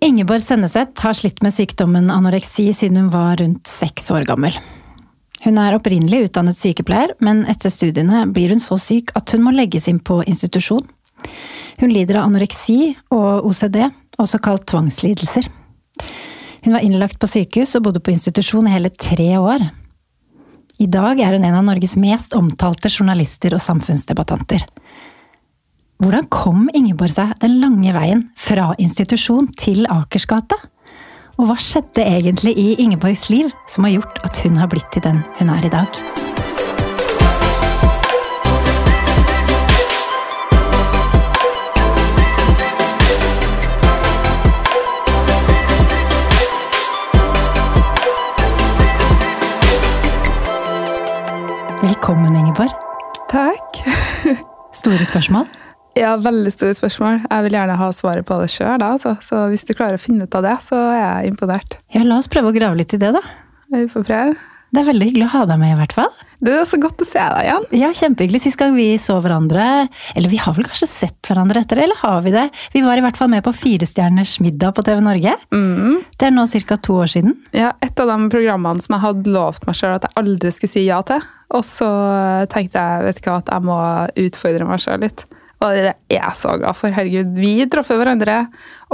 Ingeborg Senneseth har slitt med sykdommen anoreksi siden hun var rundt seks år gammel. Hun er opprinnelig utdannet sykepleier, men etter studiene blir hun så syk at hun må legges inn på institusjon. Hun lider av anoreksi og OCD, også kalt tvangslidelser. Hun var innlagt på sykehus og bodde på institusjon i hele tre år. I dag er hun en av Norges mest omtalte journalister og samfunnsdebattanter. Hvordan kom Ingeborg seg den lange veien fra institusjon til Akersgata? Og hva skjedde egentlig i Ingeborgs liv som har gjort at hun har blitt til den hun er i dag? Velkommen, Ingeborg. Takk. Store spørsmål? Ja, veldig store spørsmål. Jeg vil gjerne ha svaret på det sjøl, altså. så hvis du klarer å finne ut av det, så er jeg imponert. Ja, la oss prøve å grave litt i det, da. Vi får prøve. Det er veldig hyggelig å ha deg med, i hvert fall. Det er så godt å se deg igjen. Ja, kjempehyggelig. Sist gang vi så hverandre Eller vi har vel kanskje sett hverandre etter det, eller har vi det? Vi var i hvert fall med på Firestjerners middag på TV Norge. Mm. Det er nå ca. to år siden. Ja, Et av de programmene som jeg hadde lovt meg sjøl at jeg aldri skulle si ja til. Og så tenkte jeg vet ikke hva, at jeg må utfordre meg sjøl litt. Og det er jeg så glad for. Herregud, vi traff hverandre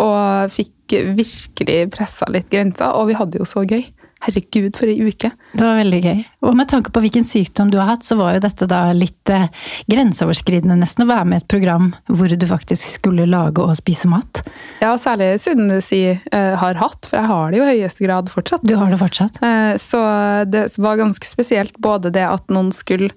og fikk virkelig pressa litt grenser, og vi hadde jo så gøy. Herregud, for ei uke. Det var veldig gøy. Og med tanke på hvilken sykdom du har hatt, så var jo dette da litt eh, grenseoverskridende nesten å være med i et program hvor du faktisk skulle lage og spise mat. Ja, særlig siden du sier eh, har hatt, for jeg har det jo i høyeste grad fortsatt. Du har det fortsatt? Eh, så det var ganske spesielt både det at noen skulle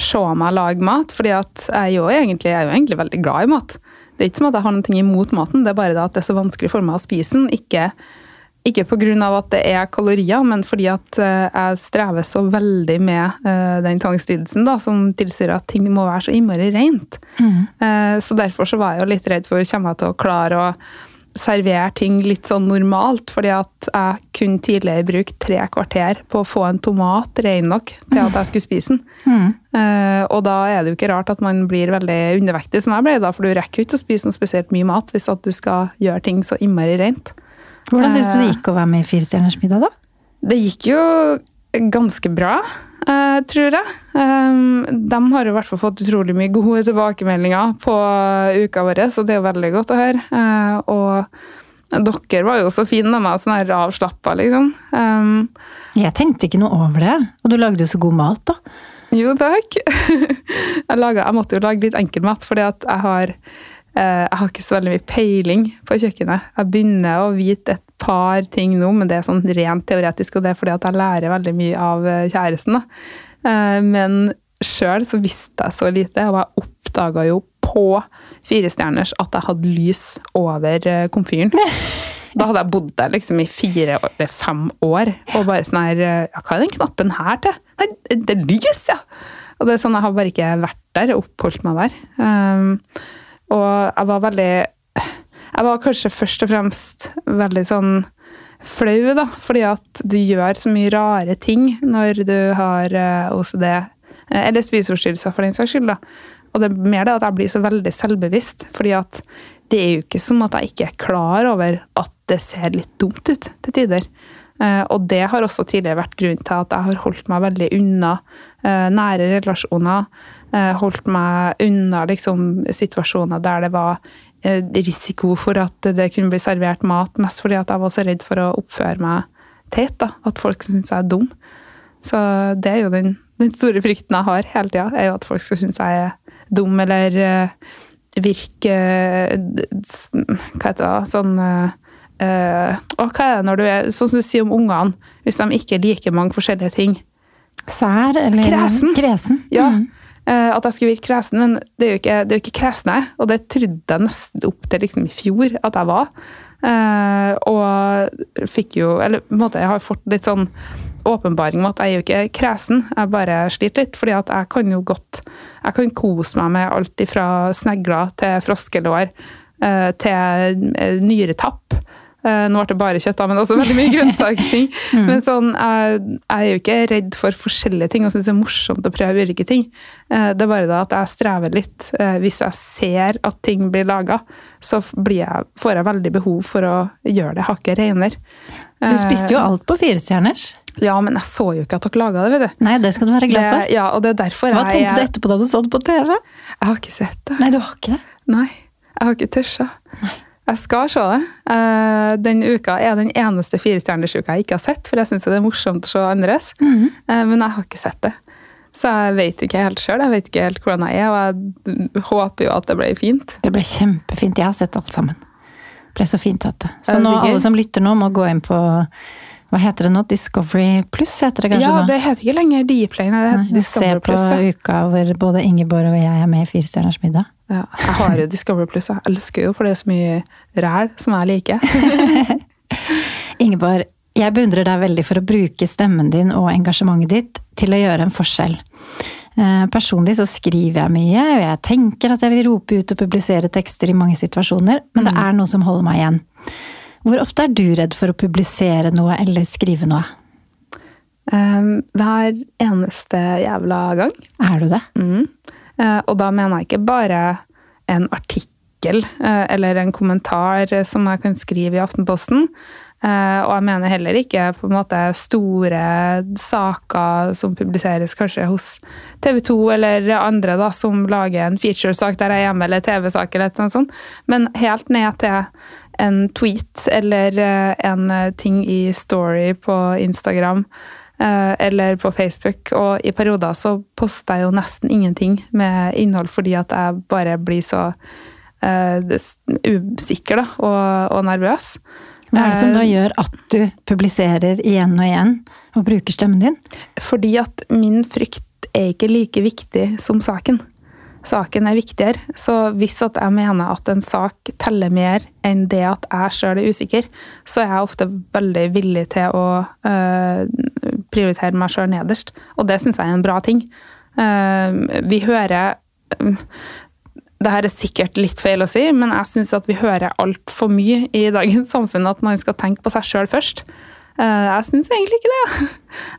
se meg lage mat, fordi at jeg jo egentlig, jeg er jo egentlig veldig glad i mat. Det er ikke som at jeg har noe imot maten, det er bare det at det er så vanskelig for meg å spise den. Ikke ikke pga. at det er kalorier, men fordi at eh, jeg strever så veldig med eh, den tvangslidelsen, da, som tilsier at ting må være så innmari rent. Mm. Så derfor så var jeg jo litt redd for kommer jeg til å klare å servere ting litt sånn normalt. Fordi at jeg kunne tidligere brukte tre kvarter på å få en tomat ren nok til at jeg skulle spise den. Mm. og da er det jo ikke rart at man blir veldig undervektig, som jeg ble, da, for du rekker jo ikke å spise noe spesielt mye mat hvis at du skal gjøre ting så innmari rent. Hvordan syns du det gikk å være med i Fire stjerners middag, da? Det gikk jo ganske bra, uh, tror jeg. Um, de har i hvert fall fått utrolig mye gode tilbakemeldinger på uka vår, så det er jo veldig godt å høre. Og dere var jo så fine med meg, sånn her avslappa, liksom. Um, jeg tenkte ikke noe over det, og du lagde jo så god mat, da. Jo, takk. jeg, laget, jeg måtte jo lage litt enkel mat, fordi at jeg har Eh, jeg har ikke så veldig mye peiling på kjøkkenet. Jeg begynner å vite et par ting nå, men det er sånn rent teoretisk, og det er fordi at jeg lærer veldig mye av eh, kjæresten. Da. Eh, men sjøl så visste jeg så lite, og jeg oppdaga jo på Firestjerners at jeg hadde lys over komfyren. Da hadde jeg bodd der liksom i fire eller fem år og bare sånn her ja, Hva er den knappen her til? Nei, det er lys, ja! Og det er sånn, Jeg har bare ikke vært der og oppholdt meg der. Um, og jeg var veldig Jeg var kanskje først og fremst veldig sånn flau, da. Fordi at du gjør så mye rare ting når du har eh, OCD. Eh, eller spiseforstyrrelser, for den saks skyld. da. Og det er mer det at jeg blir så veldig selvbevisst. fordi at det er jo ikke som at jeg ikke er klar over at det ser litt dumt ut til tider. Eh, og det har også tidligere vært grunnen til at jeg har holdt meg veldig unna nære relasjoner. Eh, holdt meg unna liksom, situasjoner der det var eh, risiko for at det kunne bli servert mat, mest fordi at jeg var så redd for å oppføre meg teit. da, At folk syntes jeg er dum. Så det er jo den, den store frykten jeg har hele tida, er jo at folk skal synes jeg er dum eller uh, virke Hva heter det? Sånn uh, og hva er det når du er Sånn som du sier om ungene, hvis de ikke liker mange forskjellige ting. Sær eller Kresen. Kresen. Ja. Mm. Eh, at jeg skulle virke kresen, men det er jo ikke, det er jo ikke kresen jeg Og det trodde jeg nesten opp til liksom i fjor at jeg var. Uh, og fikk jo Eller på en måte, jeg har fått litt sånn åpenbaring om at jeg er jo ikke kresen, jeg bare sliter litt. fordi at jeg kan jo godt Jeg kan kose meg med alt fra snegler til froskelår uh, til nyretapp. Eh, nå ble det bare kjøtt, da, men også veldig mye grønnsaksting. Mm. Men sånn, jeg, jeg er jo ikke redd for forskjellige ting og syns det er morsomt å prøve ulike ting. Eh, det er bare da at jeg strever litt. Eh, hvis jeg ser at ting blir laga, så blir jeg, får jeg veldig behov for å gjøre det hakket renere. Du spiste jo alt på firestjerners. Ja, men jeg så jo ikke at dere laga det, vet du. Nei, det skal du være glad for. Det, ja, og det er derfor Hva jeg tenkte du etterpå da du så det på TV? Jeg har ikke sett det. Nei, du har ikke det? Nei, jeg har ikke tørsa. Jeg skal se det. Eh, Den uka er den eneste firestjernersuka jeg ikke har sett, for jeg syns det er morsomt å se andres. Mhm. Eh, Men jeg har ikke sett det. Så jeg vet ikke helt sjøl. Jeg vet ikke helt hvordan jeg er, og jeg håper jo at det ble fint. Det ble kjempefint. Jeg har sett alt sammen. Det ble så fint at det. Så nå, alle som lytter nå, må gå inn på Hva heter det nå? Discovery Pluss heter det kanskje Ja, nå? det heter ikke lenger Dplay, det Nei, Discovery Pluss. Se på Plus. ja. uka hvor både Ingeborg og jeg er med i Firestjerners middag. Ja, jeg har jo Discovery Plus. Jeg elsker jo, for det er så mye ræl som jeg liker. Ingeborg, jeg beundrer deg veldig for å bruke stemmen din og engasjementet ditt til å gjøre en forskjell. Eh, Personlig så skriver jeg mye, og jeg tenker at jeg vil rope ut og publisere tekster i mange situasjoner, men det er noe som holder meg igjen. Hvor ofte er du redd for å publisere noe eller skrive noe? Um, hver eneste jævla gang. Er du det? Mm. Eh, og da mener jeg ikke bare en artikkel eh, eller en kommentar som jeg kan skrive i Aftenposten. Eh, og jeg mener heller ikke på en måte store saker som publiseres kanskje hos TV 2 eller andre da, som lager en featuresak der jeg er hjemme, eller TV-sak eller noe sånt. Men helt ned til en tweet eller en ting i story på Instagram eller på Facebook. Og i perioder så poster jeg jo nesten ingenting med innhold fordi at jeg bare blir så uh, usikker da, og, og nervøs. Hva er det som da Eh, gjør at du publiserer igjen og igjen og bruker stemmen din? Fordi at min frykt er ikke like viktig som saken. Saken er viktigere. Så hvis at jeg mener at en sak teller mer enn det at jeg sjøl er usikker, så er jeg ofte veldig villig til å eh, prioritere meg sjøl nederst. Og det syns jeg er en bra ting. Uh, vi hører det her er sikkert litt feil å si, men jeg syns at vi hører altfor mye i dagens samfunn at man skal tenke på seg sjøl først. Eh, Jeg syns egentlig ikke det.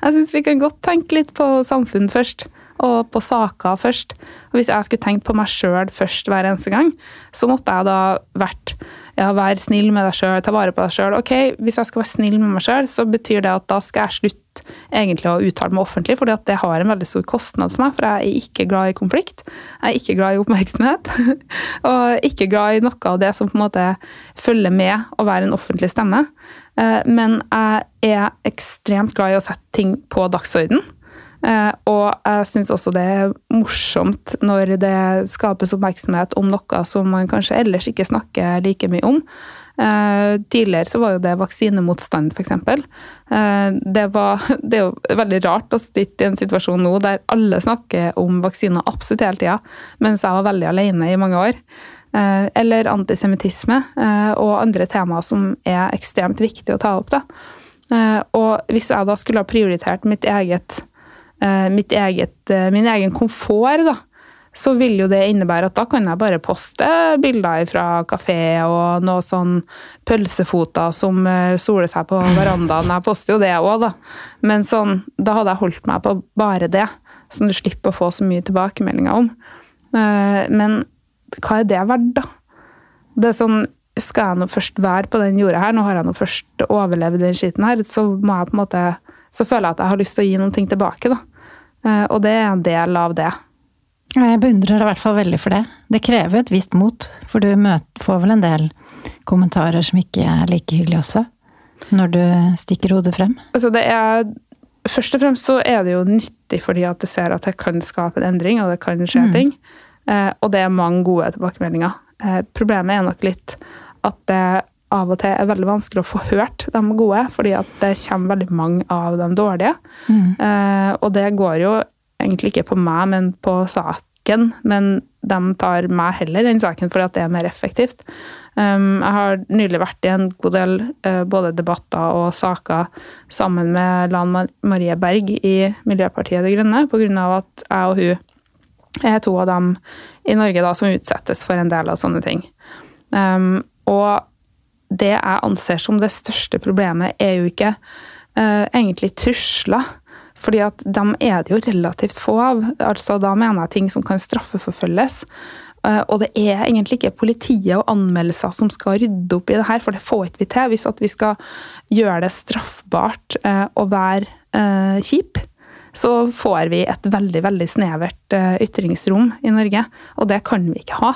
Jeg syns vi kan godt tenke litt på samfunn først, og på saker først. Og hvis jeg skulle tenkt på meg sjøl først hver eneste gang, så måtte jeg da vært ja, vær snill med deg sjøl, ta vare på deg sjøl. Ok, hvis jeg skal være snill med meg sjøl, så betyr det at da skal jeg slutte egentlig å uttale meg offentlig, fordi det har en veldig stor kostnad for meg, for jeg er ikke glad i konflikt. Jeg er ikke glad i oppmerksomhet, og ikke glad i noe av det som på en måte følger med å være en offentlig stemme. Eh, Men jeg er ekstremt glad i å sette ting på dagsorden. Eh, Og jeg syns også det er morsomt når det skapes oppmerksomhet om noe som man kanskje ellers ikke snakker like mye om. Eh, Tidligere så var jo det vaksinemotstand, f.eks. Det, var- det er jo veldig rart å sitte i en situasjon nå der alle snakker om vaksiner absolutt hele tida, mens jeg var veldig alene i mange år. Eh, Eller antisemittisme eh, og andre temaer som er ekstremt viktige å ta opp. Da. Eh, Og hvis jeg da skulle ha prioritert mitt eget, eh, eget, eh, min egen komfort, da, så vil jo det innebære at da kan jeg bare poste bilder fra kafé og noe sånn pølsefoter som eh, soler seg på verandaen. Jeg poster jo det òg, da. Men sånn, da hadde jeg holdt meg på bare det, som du slipper å få så mye tilbakemeldinger om. Eh, Men hva er det verdt, da? Det er sånn, skal jeg nå først være på den jorda her, nå har jeg nå først overlevd den skiten her, så må jeg på en måte, så føler jeg at jeg har lyst til å gi noen ting tilbake, da. Eh, Og det er en del av det. Jeg beundrer deg i hvert fall veldig for det. Det krever jo et visst mot, for du får vel en del kommentarer som ikke er like hyggelige også? Når du stikker hodet frem? Altså det er, først og fremst så er det jo nyttig fordi at du ser at det kan skape en endring, og det kan skje Mm. ting. Eh, og det er mange gode tilbakemeldinger. Eh, problemet er nok litt at det av og til er veldig vanskelig å få hørt de gode, fordi at det kommer veldig mange av de dårlige. Mm. Eh, og det går jo egentlig ikke på meg, men på saken. Men de tar meg heller enn saken, fordi at det er mer effektivt. Um, jeg har nylig vært i en god del uh, både debatter og saker sammen med Lan Mar- Marie Berg i Miljøpartiet De Grønne, pga. at jeg og hun er to av dem i Norge da, som utsettes for en del av sånne ting. Um, og det jeg anser som det største problemet, er jo ikke uh, egentlig trusler. Fordi at dem er det jo relativt få av. Altså, da mener jeg ting som kan straffeforfølges. Uh, og det er egentlig ikke politiet og anmeldelser som skal rydde opp i det her, for det får ikke vi til. Hvis vi skal gjøre det straffbart uh, å være kjip, så får vi et veldig veldig snevert ytringsrom i Norge. Og det kan vi ikke ha.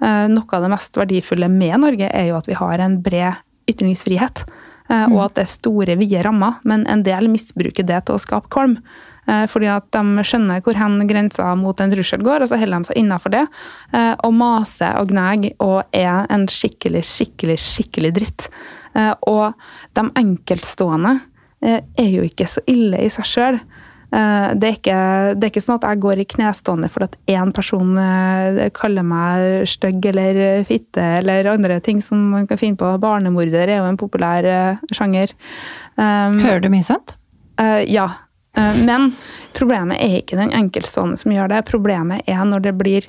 Noe av det mest verdifulle med Norge er jo at vi har en bred ytringsfrihet. Eh, og mm. at det er store, vide rammer. Men en del misbruker det til å skape kvalm. Eh, fordi at de skjønner hvor hen grensa mot en trussel går, og så holder de seg innafor det. Eh, og maser og gnager og er en skikkelig, skikkelig, skikkelig dritt. Og de enkeltstående er jo ikke så ille i seg sjøl. Eh, det er, ikke, det er, ikke, sånn at jeg går i knestående for at én person eh, kaller meg stygg eller fitte eller andre ting som man kan finne på. Barnemorder er jo en populær eh, sjanger. Um, Hører du mye sånt? Ja. Men problemet er ikke den enkeltstående som gjør det. Problemet er når det blir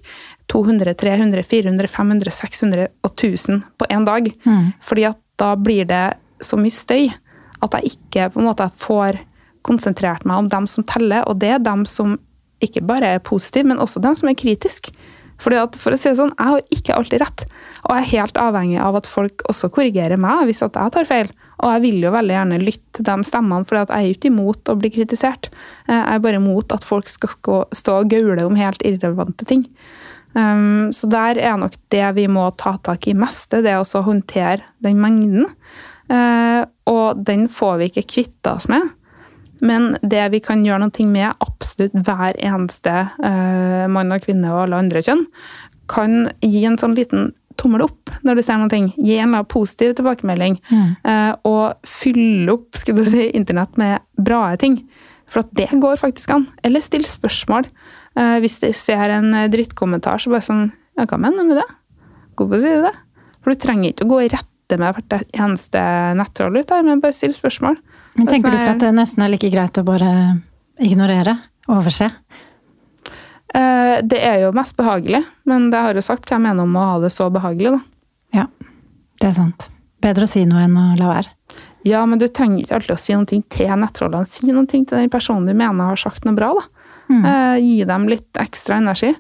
200, 300, 400, 500, 600 og 1000 på én dag. Mm. Fordi at da blir det så mye støy at jeg ikke på en måte får konsentrert meg om dem som teller, og det er dem som ikke bare er positive, men også dem som er kritiske. Fordi at, for å si det sånn, Jeg har ikke alltid rett, og jeg er helt avhengig av at folk også korrigerer meg hvis at jeg tar feil. Og jeg vil jo veldig gjerne lytte til de stemmene, for jeg er ikke imot å bli kritisert. Eh, jeg er bare imot at folk skal stå og gaule om helt irrelevante ting. Um, så der er nok det vi må ta tak i mest, det er å håndtere den mengden. Uh, og den får vi ikke kvitta oss med. Men det vi kan gjøre noe med, absolutt hver eneste uh, mann og kvinne og alle andre kjønn, kan gi en sånn liten tommel opp når du ser noe. Gi en positiv tilbakemelding. Mm. Uh, og fylle opp skulle du si, internett med bra ting. For at det går faktisk an. Eller still spørsmål. Uh, hvis du ser en drittkommentar, så bare sånn Ja, hva mener du med det? Hvorfor sier du det? For du trenger ikke å gå i rette med hvert eneste nettroll ut men bare still spørsmål. Men tenker du ikke at det nesten er like greit å bare ignorere? Overse? Eh, det er jo mest behagelig, men det har jo sagt hva jeg mener om å ha det så behagelig, da. Ja, det er sant. Bedre å si noe enn å la være. Ja, men du trenger ikke alltid å si noe til nettrollene. Si noe til den personen du mener har sagt noe bra, da. Mm. Eh, gi dem litt ekstra energi.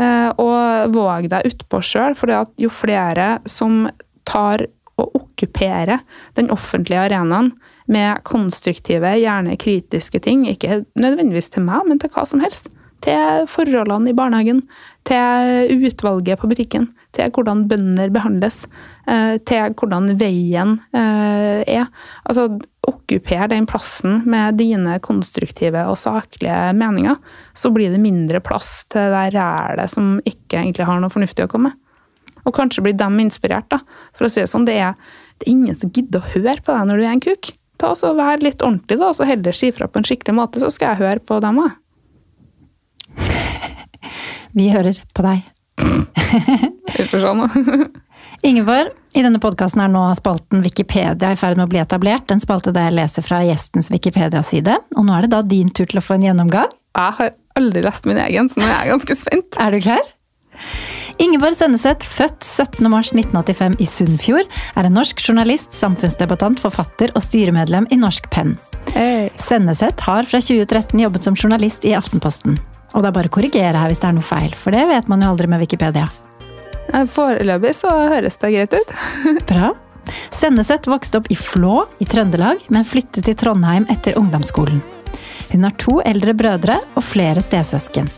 Eh, og våg deg utpå sjøl, for jo flere som tar og okkuperer den offentlige arenaen, med konstruktive, gjerne kritiske ting. Ikke nødvendigvis til meg, men til hva som helst. Til forholdene i barnehagen, til utvalget på butikken, til hvordan bønder behandles, eh, til hvordan veien eh, er. Altså, okkuper den plassen med dine konstruktive og saklige meninger, så blir det mindre plass til det rælet som ikke egentlig har noe fornuftig å komme med. Og kanskje blir de inspirert, da. For å si det sånn, det er, det er ingen som gidder å høre på deg når du er en kuk ta oss og Vær litt ordentlig, da, og så heller si ifra på en skikkelig måte, så skal jeg høre på dem òg. Vi hører på deg. Vi får se nå. Ingeborg, i denne podkasten er nå spalten Wikipedia i ferd med å bli etablert. En spalte der jeg leser fra gjestens Wikipedia-side. Og nå er det da din tur til å få en gjennomgang. Jeg har aldri lest min egen, så nå er jeg ganske spent. Er du klar? Ingeborg Senneset, født 17.3.1985 i Sunnfjord, er en norsk journalist, samfunnsdebattant, forfatter og styremedlem i Norsk Penn. Hey. Senneset har fra 2013 jobbet som journalist i Aftenposten. Og det er bare å korrigere her hvis det er noe feil, for det vet man jo aldri med Wikipedia. Foreløpig så høres det greit ut. Bra. Senneset vokste opp i Flå i Trøndelag, men flyttet til Trondheim etter ungdomsskolen. Hun har to eldre brødre og flere stesøsken.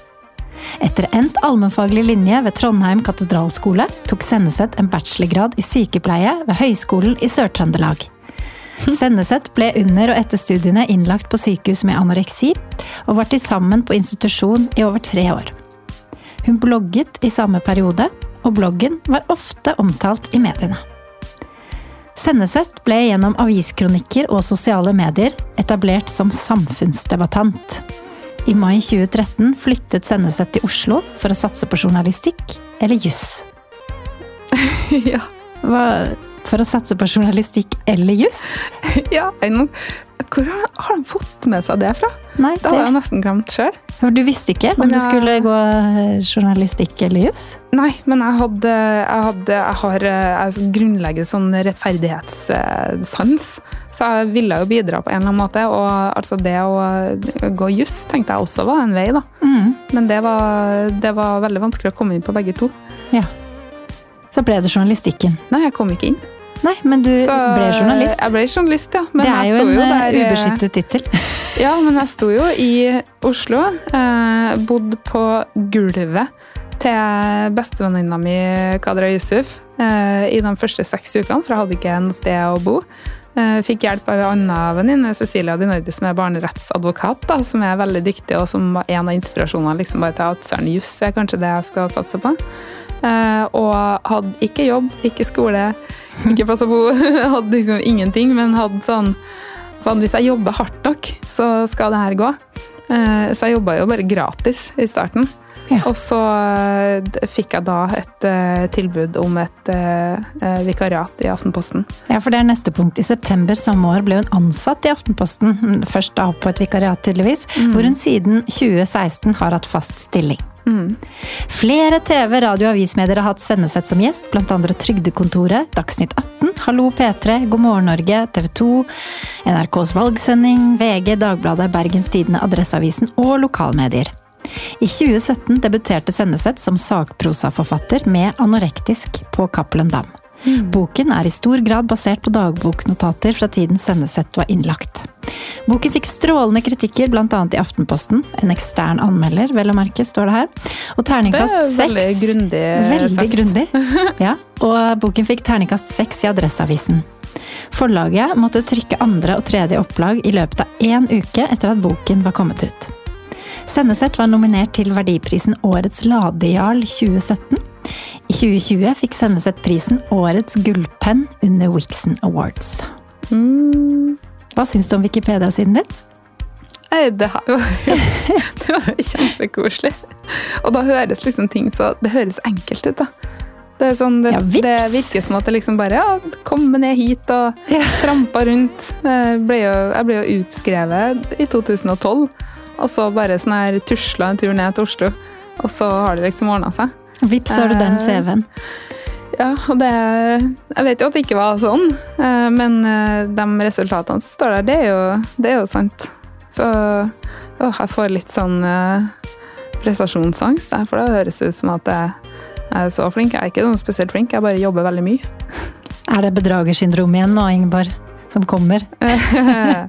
Etter endt allmennfaglig linje ved Trondheim katedralskole tok Senneset en bachelorgrad i sykepleie ved Høgskolen i Sør-Trøndelag. Senneset ble under og etter studiene innlagt på sykehus med anoreksi, og var til sammen på institusjon i over tre år. Hun blogget i samme periode, og bloggen var ofte omtalt i mediene. Senneset ble gjennom aviskronikker og sosiale medier etablert som samfunnsdebattant. I mai 2013 flyttet Senneset til Oslo for å satse på journalistikk eller juss. ja. Hva, for å satse på journalistikk eller juss? Ja, Hvor har, har de fått med seg det fra? Nei, Det hadde jeg nesten glemt sjøl. du visste ikke om jeg... du skulle gå journalistikk eller juss? Nei, men jeg hadde Jeg, hadde, jeg har eh, jeg grunnleggende sånn rettferdighetssans. Så jeg ville jo bidra på en eller annen måte. Og altså det å gå juss tenkte jeg også var en vei, da. Mm. Men det var, det var veldig vanskelig å komme inn på begge to. Ja. Så ble det journalistikken. Nei, jeg kom ikke inn. Nei, men du Så ble journalist. Jeg ble journalist, ja. Men det er jo en jo eh, der, eh, ubeskyttet tittel. Ja, men jeg sto jo i Oslo. Eh, bodd på gulvet til bestevenninna mi Kadra Yusuf eh, i de første seks ukene, for jeg hadde ikke noe sted å bo. Eh, fikk hjelp av en annen venninne, Cecilia Dinardi, som er barnerettsadvokat, da, som er veldig dyktig, og som var en av inspirasjonene liksom bare til at søren juss er kanskje det jeg skal satse på. Eh, og hadde ikke jobb, ikke skole, ikke plass å bo. hadde liksom ingenting, men hadde sånn Hvis jeg jobber hardt nok, så skal det her gå. Eh, Så jeg jobba jo bare gratis i starten. Ja. Og så eh, fikk jeg da et uh, tilbud om et eh, vikariat i Aftenposten. Ja, for det er neste punkt. I september samme år ble hun ansatt i Aftenposten. Først da på et vikariat, tydeligvis. Hvor hun siden 2016 har hatt fast stilling. Mm. Flere TV-, radio- og avismedier har hatt sendesett som gjest, andre Trygdekontoret, Dagsnytt 18, Hallo P3, God morgen Norge, TV 2, NRKs valgsending, VG, Dagbladet, Bergens Tidende, Adresseavisen og lokalmedier. I 2017 debuterte Senneset som sakprosaforfatter med Anorektisk på Cappelen Dam. Boken er i stor grad basert på dagboknotater fra tiden Senneset var innlagt. Boken fikk strålende kritikker, bl.a. i Aftenposten. En ekstern anmelder, vel å merke, står det her. Og terningkast er seks. veldig grundig Veldig grundig. Ja, og boken fikk terningkast seks i Adresseavisen. Forlaget måtte trykke andre og tredje opplag i løpet av én uke etter at boken var kommet ut. Senneset var nominert til verdiprisen Årets ladejarl 2017. I 2020 fikk Senneset prisen Årets gullpenn under Wixon Awards. Mm. Hva syns du om Wikipedia-siden din? Det her var det var kjempekoselig. Og da høres liksom ting så Det høres enkelt ut, da. Det, er sånn, det, Ja, det virker som at det liksom bare Ja, kom ned hit og Ja. trampa rundt. Jeg ble, jo, jeg ble jo utskrevet i 2012, og så bare sånn her tusla en tur ned til Oslo. Og så har det liksom ordna seg. Vips, har du den Eh, CV-en. Ja, og det Jeg vet jo at det ikke var sånn, eh, men eh, de resultatene som står der, det er jo, det er jo sant. Så å, jeg får litt sånn prestasjonsangst, jeg, for det høres ut som at jeg er så flink. Jeg er ikke noe spesielt flink, jeg bare jobber veldig mye. Er det bedragersyndrom igjen nå, Ingeborg, som kommer?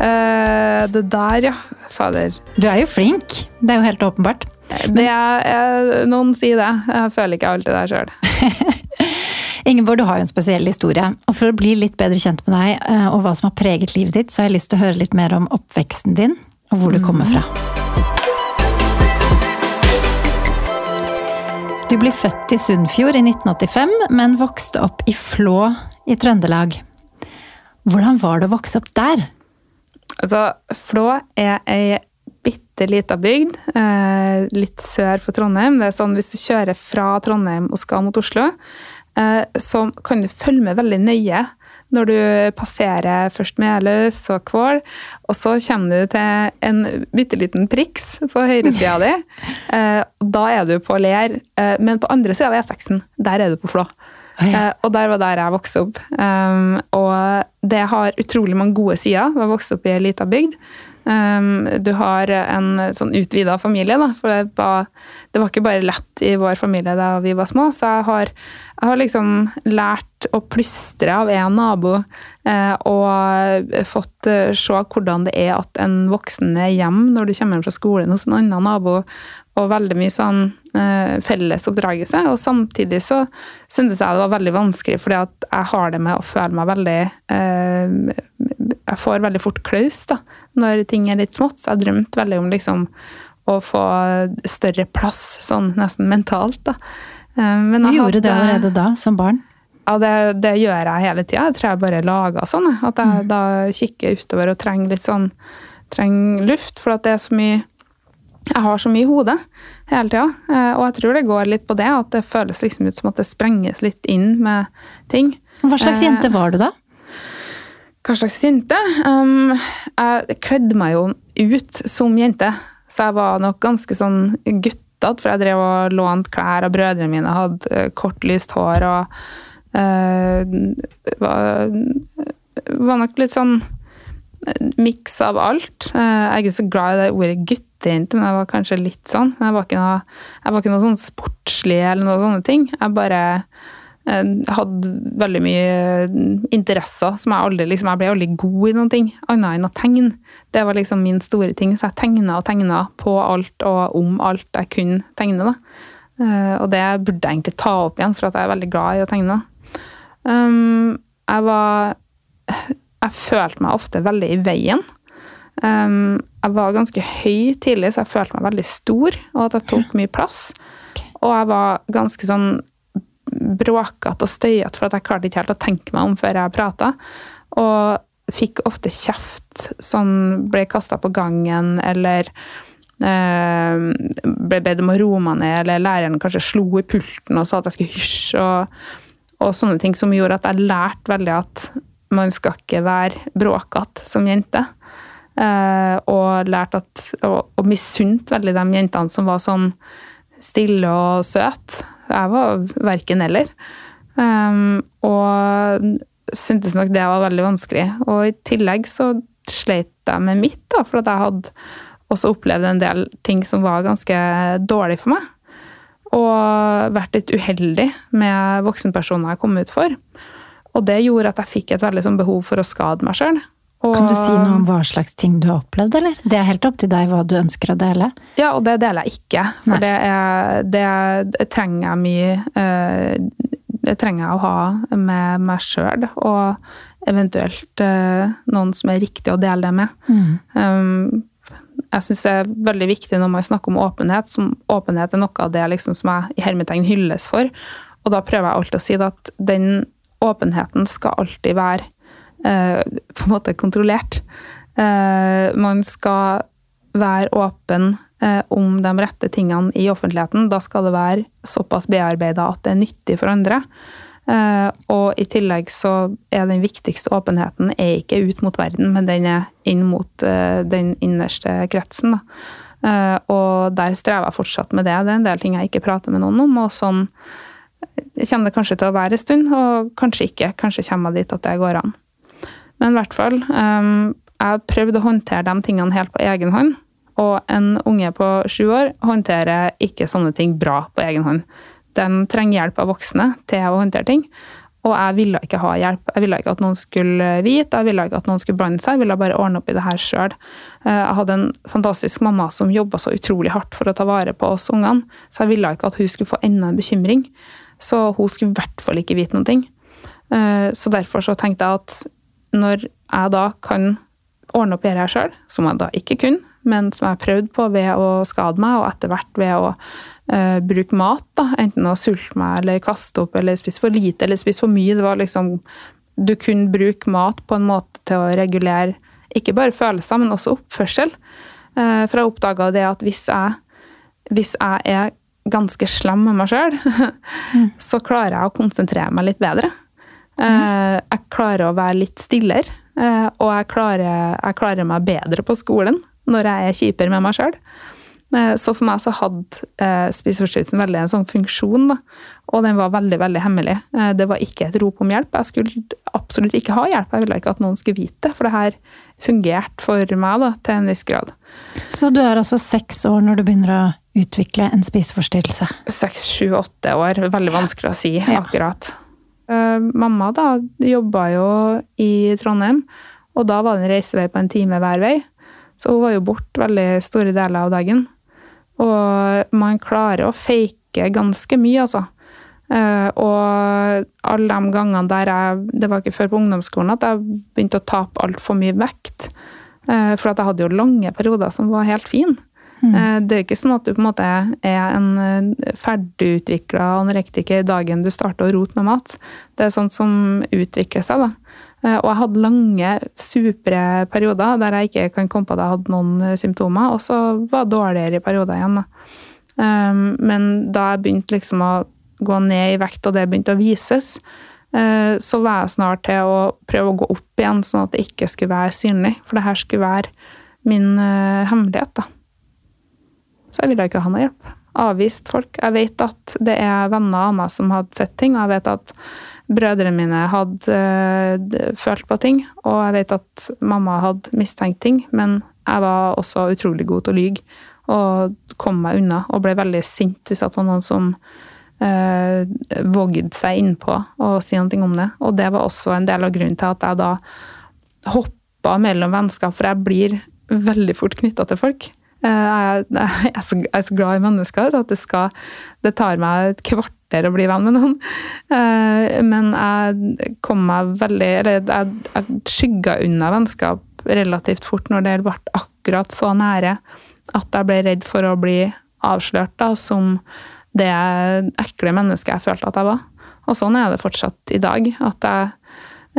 Eh, det der, ja. Fader. Du er jo flink, det er jo helt åpenbart. Det er, jeg, noen sier det. Jeg føler ikke alltid det sjøl. Ingeborg, du har jo en spesiell historie. Og for å bli litt bedre kjent med deg eh, og hva som har preget livet ditt, så har jeg lyst til å høre litt mer om oppveksten din, og hvor du kommer fra. Du blir født i Sunnfjord i 1985, men vokste opp i Flå i Trøndelag. Hvordan var det å vokse opp der? Altså, Flå er ei bitte lita bygd, eh, litt sør for Trondheim. Det er sånn Hvis du kjører fra Trondheim og skal mot Oslo, eh, så kan du følge med veldig nøye når du passerer først Meløs og Kvål, og så kommer du til en bitte liten priks på høyresida di. Eh, da er du på Ler, men på andre sida av E6-en, der er du på Flå. Ja. Eh, og der var der jeg vokste opp. Um, og det har utrolig mange gode sider ved å vokse opp i ei lita bygd. Um, du har en sånn utvida familie, da, for det var, det var ikke bare lett i vår familie da vi var små. Så jeg har, jeg har liksom lært å plystre av en nabo eh, og fått eh, se hvordan det er at en voksen er hjemme når du kommer hjem fra skolen hos en annen nabo. Og veldig mye sånn felles oppdragelse. Og samtidig så syntes jeg det var veldig vanskelig, fordi at jeg har det med å føle meg veldig eh, Jeg får veldig fort klaus da, når ting er litt smått. Så jeg drømte veldig om liksom å få større plass, sånn nesten mentalt. da. Eh, men Du gjorde det allerede da, som barn? ja, det, det gjør jeg hele tida. Jeg tror jeg bare lager sånn. At jeg da kikker utover og trenger litt sånn trenger luft. For at det er så mye jeg har så mye i hodet hele tida. Eh, og jeg tror det går litt på det, at det føles liksom ut som at det sprenges litt inn med ting. Hva slags jente var du da? Hva slags jente? Um, jeg kledde meg jo ut som jente, så jeg var nok ganske sånn guttete. For jeg drev og lånte klær av brødrene mine, hadde kort, lyst hår og uh, var, var nok litt sånn miks av alt. Jeg er ikke så glad i det ordet guttejente, men jeg var kanskje litt sånn. Jeg var ikke noe, jeg var ikke noe sånn sportslig eller noen sånne ting. Jeg bare hadde veldig mye interesser som jeg aldri liksom, Jeg ble aldri god i noen ting, annet enn å tegne. Det var liksom min store ting, så jeg tegna og tegna på alt og om alt jeg kunne tegne. da. Og det burde jeg egentlig ta opp igjen, for at jeg er veldig glad i å tegne. Um, jeg var Jeg følte meg ofte veldig i veien. Um, jeg var ganske høy tidlig, så jeg følte meg veldig stor, og at jeg tok mye plass. Og jeg var ganske sånn bråkete og støyete, for at jeg klarte ikke helt å tenke meg om før jeg prata. Og fikk ofte kjeft. Sånn ble kasta på gangen, eller eh, ble bedt om å roe meg ned, eller læreren kanskje slo i pulten og sa at jeg skulle hysje. Og, og, sånne ting som gjorde at jeg lærte veldig at man skal ikke være bråkete som jente. Eh, og lærte at Og, og misunt veldig de jentene som var sånn stille og søte. Jeg var verken eller. Um, og syntes nok det var veldig vanskelig. Og i tillegg så sleit jeg med mitt, da, for at jeg hadde også opplevd en del ting som var ganske dårlig for meg. Og vært litt uheldig med voksenpersoner jeg kom ut for. Og det gjorde at jeg fikk et veldig sånn behov for å skade meg sjøl. Og, kan du si noe om hva slags ting du har opplevd, eller? Det er helt opp til deg hva du ønsker å dele. Ja, og det deler jeg ikke. For det, er, det, trenger jeg mye eh, Det trenger jeg å ha med meg sjøl, og eventuelt eh, noen som er riktig å dele det med. Mm. Um, jeg syns det er veldig viktig når man snakker om åpenhet. Som åpenhet er noe av det liksom som jeg i hermetegn hylles for. Og da prøver jeg alltid å si at den åpenheten skal alltid være på en måte kontrollert. Eh, man skal være åpen eh, om de rette tingene i offentligheten. Da skal det være såpass bearbeida at det er nyttig for andre. Og i tillegg så er den viktigste åpenheten er ikke ut mot verden, men den er inn mot den innerste kretsen. Og der strever jeg fortsatt med det. Det er en del ting jeg ikke prater med noen om, og sånn kommer det kanskje til å være en stund, og kanskje ikke. Kanskje kommer jeg dit at det går an. Men i hvert fall. Um, jeg prøvde å håndtere de tingene helt på egen hånd. Og en unge på sju år håndterer ikke sånne ting bra på egen hånd. De trenger hjelp av voksne til å håndtere ting. Og jeg ville ikke ha hjelp. Jeg ville ikke at noen skulle vite, jeg ville ikke at noen skulle blande seg. Jeg ville bare ordne opp i det her sjøl. Eh, jeg hadde en fantastisk mamma som jobba så utrolig hardt for å ta vare på oss ungene, så jeg ville ikke at hun skulle få enda en bekymring. Så hun skulle i hvert fall ikke vite ting. Eh, så derfor så tenkte jeg at når jeg da kan ordne opp i dette sjøl, som jeg da ikke kunne, men som jeg har prøvd på ved å skade meg, og etter hvert ved å uh, bruke mat, da, enten å sulte meg eller kaste opp eller spise for lite eller spise for mye. Det var liksom Du kunne bruke mat på en måte til å regulere ikke bare følelser, men også oppførsel. Uh, for jeg oppdaga det at hvis jeg, hvis jeg er ganske slem med meg sjøl, mm. så klarer jeg å konsentrere meg litt bedre. Mm. Jeg klarer å være litt stillere, eh, og jeg klarer, jeg klarer, meg bedre på skolen når jeg er kjipere med meg sjøl. Eh, så for meg så hadde spiseforstyrrelsen veldig en sånn funksjon, da. Og den var veldig, veldig hemmelig. Det var ikke et rop om hjelp. Jeg skulle absolutt ikke ha hjelp. Jeg ville ikke at noen skulle vite det, for det her fungerte for meg da, til en viss grad. Så du er altså seks år når du begynner å utvikle en spiseforstyrrelse? Seks, sju, åtte år. Veldig vanskelig å si akkurat. Ja. Uh, mamma da jobba jo i Trondheim, og da var det en reisevei på en time hver vei. Så hun var jo borte veldig store deler av dagen. Og man klarer å fake ganske mye, altså. Uh, og alle de gangene der jeg Det var ikke før på ungdomsskolen at jeg begynte å tape altfor mye vekt. Uh, for at jeg hadde jo lange perioder som var helt fine. Mm. Eh, det er ikke sånn at du på en måte er en eh, ferdigutvikla anorektiker dagen du starter å rote med mat. Det er sånt som utvikler seg, da. Eh, og jeg hadde lange, supre perioder der jeg ikke kan komme på at jeg hadde noen symptomer, og så var det dårligere i perioder igjen. da. men da jeg begynte liksom å gå ned i vekt, og det begynte å vises, så var jeg snart til å prøve å gå opp igjen, sånn at det ikke skulle være synlig. For det her skulle være min hemmelighet, da. Så jeg ville ikke ha noe hjelp. Avvist folk. Jeg vet at det er venner av meg som hadde sett ting, og jeg vet at brødrene mine hadde øh, følt på ting, og jeg vet at mamma hadde mistenkt ting, men jeg var også utrolig god til å lyge og kom meg unna, og ble veldig sint hvis det var noen som øh, vågde seg innpå og si noe om det. Og det var også en del av grunnen til at jeg da hoppa mellom vennskap, for jeg blir veldig fort knytta til folk. Så, jeg, er så, glad i mennesker at det, skal, det tar meg et kvarter å bli venn med noen. Eh, men jeg kom meg veldig Eller jeg, jeg skygga unna vennskap relativt fort når det ble akkurat så nære at jeg ble redd for å bli avslørt da, som det ekle mennesket jeg følte at jeg var. Og sånn er det fortsatt i dag. At jeg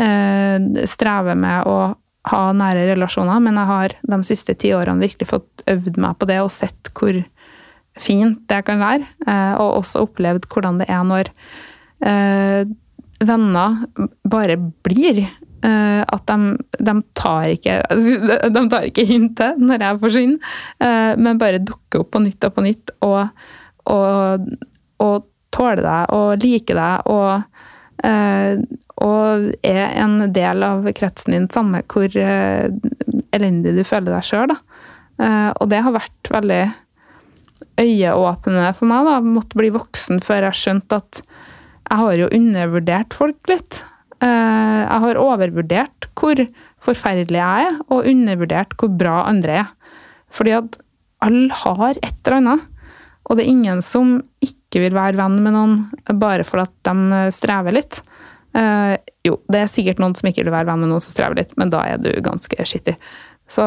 eh, strever med å ha nære relasjoner, men jeg har de siste ti årene virkelig fått øvd meg på det og sett hvor fint det kan være. Eh, og også opplevd hvordan det er når eh, venner bare blir. Eh, at de, de, tar ikke De tar ikke hintet når jeg forsvinner, men bare dukker opp på nytt og på nytt og, og, og tåler deg og liker deg og, og er en del av kretsen din, samme hvor elendig du føler deg sjøl. Og det har vært veldig øyeåpnende for meg. da, Måtte bli voksen før jeg skjønte at jeg har jo undervurdert folk litt. Eh, jeg har overvurdert hvor forferdelig jeg er, og undervurdert hvor bra andre er. Fordi at alle har et eller annet. Og det er ingen som ikke vil være venn med noen bare for at de strever litt. Uh, jo, det er sikkert noen som ikke vil være venn med noen som strever litt, men da er du ganske skittig. Så,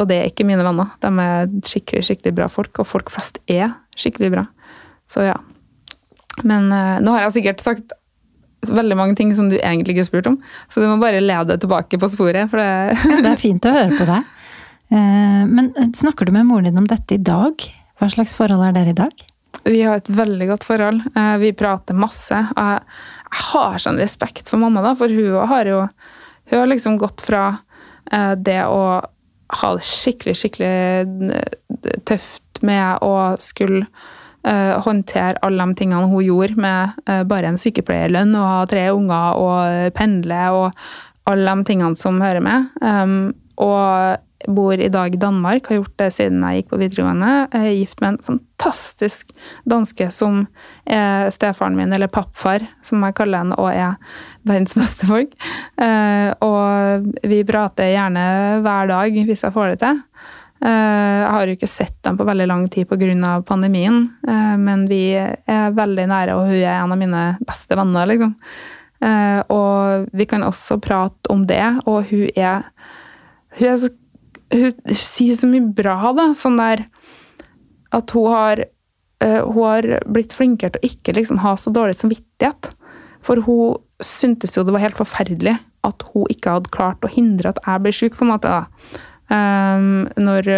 og det er ikke mine venner. De er skikkelig skikkelig bra folk, og folk flest er skikkelig bra. Så ja. Men uh, nå har jeg sikkert sagt veldig mange ting som du egentlig ikke har spurt om, så du må bare lede tilbake på sporet. For det, det er fint å høre på deg. Uh, men snakker du med moren din om dette i dag? Hva slags forhold er dere i dag? Vi har et veldig godt forhold. Vi prater masse. Har sånn respekt for mamma, da, for hun har jo hun har liksom gått fra Eh, det å ha det skikkelig, skikkelig eh, tøft med å skulle uh, håndtere alle de tingene hun gjorde med bare en sykepleierlønn og ha tre unger og pendle og alle de tingene som hører med. Um, og bor i dag i Danmark, har gjort det siden jeg gikk på videregående. Jeg er gift med en fantastisk danske som er stefaren min, eller pappfar, som jeg kaller han, og er verdens beste folk. Eh, og vi prater gjerne hver dag hvis jeg får det til. Eh, jeg har jo ikke sett dem på veldig lang tid pga. pandemien, eh, men vi er veldig nære, og hun er en av mine beste venner, liksom. Og vi kan også prate om det, og hun er hun er så hun, sier så mye bra, da. Sånn der at hun har, uh, hun har blitt flinkere til å ikke liksom ha så dårlig samvittighet. For hun syntes jo det var helt forferdelig at hun ikke hadde klart å hindre at jeg ble syk, på en måte. da. Um, når,